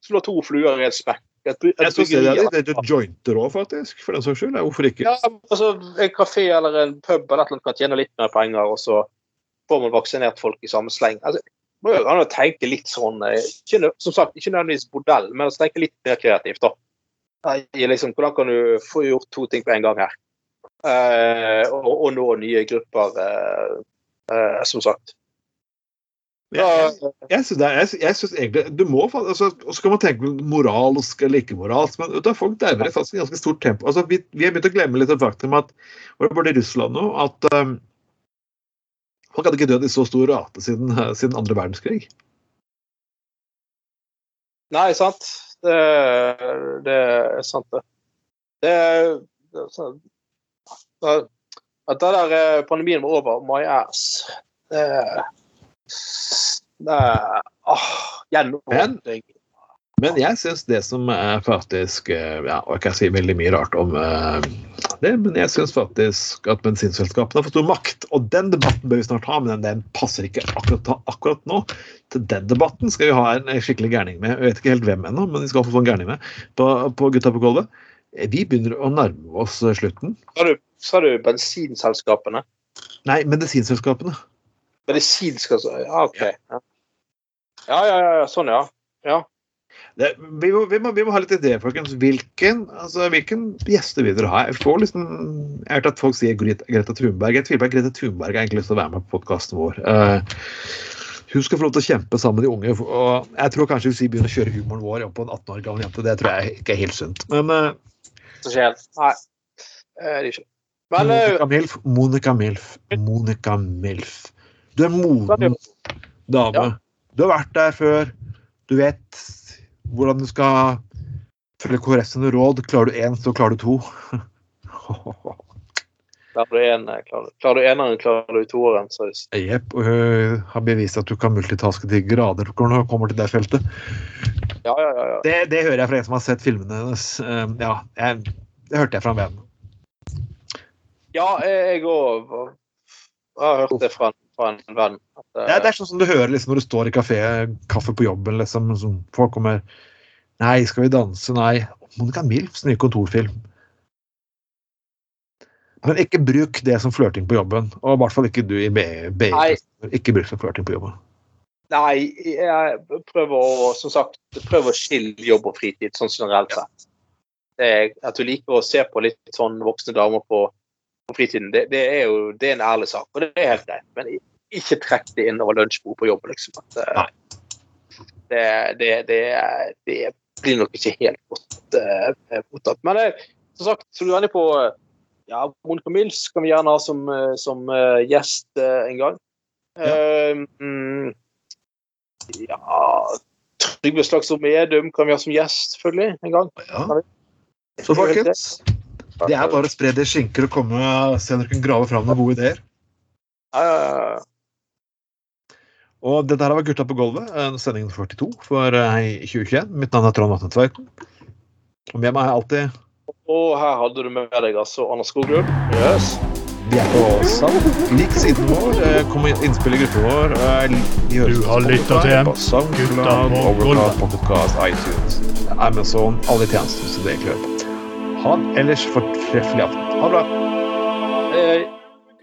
[SPEAKER 3] Slå to fluer i en smekk. Et, et
[SPEAKER 2] Jeg se det er litt litt jointer òg, faktisk. For den saks skyld. Hvorfor ikke?
[SPEAKER 3] ja, altså En kafé eller en pub eller noe kan tjene litt mer penger, og så får man vaksinert folk i samme sleng. Altså, må jo an å tenke litt sånn eh, Som sagt, ikke nødvendigvis bordell, men tenke litt mer kreativt, da. Liksom, hvordan kan du få gjort to ting på en gang her? Eh, og, og nå nye grupper, eh, eh, som sagt.
[SPEAKER 2] Jeg, jeg, jeg synes er, jeg, jeg synes egentlig, du må, altså, Så kan man tenke moralsk eller ikke moralsk, men vet folk dauer i faktisk ganske stort tempo. Altså, vi, vi har begynt å glemme litt det faktum at det både i Russland nå, at um, folk hadde ikke dødd i så stor rate siden, siden andre verdenskrig.
[SPEAKER 3] Nei, sant. Det, det er sant, det. Det, er At det der eh, pandemien var over, my ass Det, gjenåpning.
[SPEAKER 2] Men jeg syns det som er faktisk eh, Ja, og jeg kan si veldig mye rart om eh, det, men jeg syns faktisk at bensinselskapene har for stor makt. Og den debatten bør vi snart ha, men den, den passer ikke akkurat, akkurat nå. Til den debatten skal vi ha en skikkelig gærning med. Jeg vet ikke helt hvem ennå, men vi skal få en gærning med på, på Gutta på gulvet. Vi begynner å nærme oss slutten.
[SPEAKER 3] Sa du, sa du bensinselskapene?
[SPEAKER 2] Nei, medisinselskapene.
[SPEAKER 3] Medisinselskapene, ja, OK. Ja, ja, ja, ja sånn, ja. ja.
[SPEAKER 2] Det, vi, må, vi, må, vi, må, ha litt ideer, folkens. Hvilken, altså, hvilken gjester vil dere ha? Jeg får liksom, jeg har hørt at folk sier Greta Thunberg. Jeg tviler på at Greta Thunberg har egentlig lyst til å være med på podkasten vår. Uh, hun skal få lov til å kjempe sammen med de unge. og Jeg tror kanskje hvis vi begynner å kjøre humoren vår på en 18 år gammel jente, det tror jeg ikke er helt sunt. Men uh,
[SPEAKER 3] Nei, det er ikke. Men,
[SPEAKER 2] Monica Milf, Monica Milf, Monica Milf. Du er moden dame. Du har vært der før. Du vet hvordan du skal følge sine råd. Klarer du én, så klarer du to.
[SPEAKER 3] klarer du én, klarer, klarer du eneren, klarer du toeren.
[SPEAKER 2] Jepp. Og hun har bevist at du kan multitaske til grader når du kommer til det feltet.
[SPEAKER 3] Ja, ja, ja.
[SPEAKER 2] Det, det, hører jeg fra en som har sett filmene hennes. Ehm, ja, jeg, det hørte jeg fra en venn.
[SPEAKER 3] Ja, jeg òg har hørt det fra, fra en venn. At,
[SPEAKER 2] det, er, det, er, sånn som du hører liksom, når du står i kafé, kaffe på jobben, liksom. Folk kommer Nei, skal vi danse? Nei. Monica Milfs nye kontorfilm. Men ikke bruk det som flørting på jobben. Og i hvert fall ikke du i BI. Ikke bruk det som flørting på jobben.
[SPEAKER 3] Nei, jeg prøver å som sagt, prøver å skille jobb og fritid sånn generelt sett. Er, at du liker å se på litt sånn voksne damer på, på fritiden, det, det, er jo det er en ærlig sak, og det er helt greit. Men ikke trekk det inn over lunsjbord på jobb, liksom. At, eh, det, det, det, det, blir nok ikke helt godt uh, mottatt. Men uh, som sagt, så du er enig på uh, ja, Monica Mills kan vi gjerne ha som, som gjest en gang. Ja. Um, ja Trygve Slagsvold Medum kan vi ha som gjest, selvfølgelig, en gang. Ja.
[SPEAKER 2] Så folkens, det er bare å spre det skinker og komme og se om dere kan grave fram noen gode ideer.
[SPEAKER 3] Ja, ja, ja.
[SPEAKER 2] Og dette her var Gutta på gulvet, sendingen 42 for 2021. Eh, Mitt navn er Trond Vatne Tveiten. Og med meg er alltid
[SPEAKER 3] Og her hadde du med deg altså Anna Skogrud. Yes.
[SPEAKER 2] Vi er på Sound. Lik siden vår. Eh, kom og innspill i gruppa vår.
[SPEAKER 1] Du har lytta til dem. Gutta på gulvet.
[SPEAKER 2] Podcast, iTunes, Amazon, alle tjenester som du egentlig hører på. Ha en ellers fortreffelig aften. Ha det bra.
[SPEAKER 3] Hei, hei.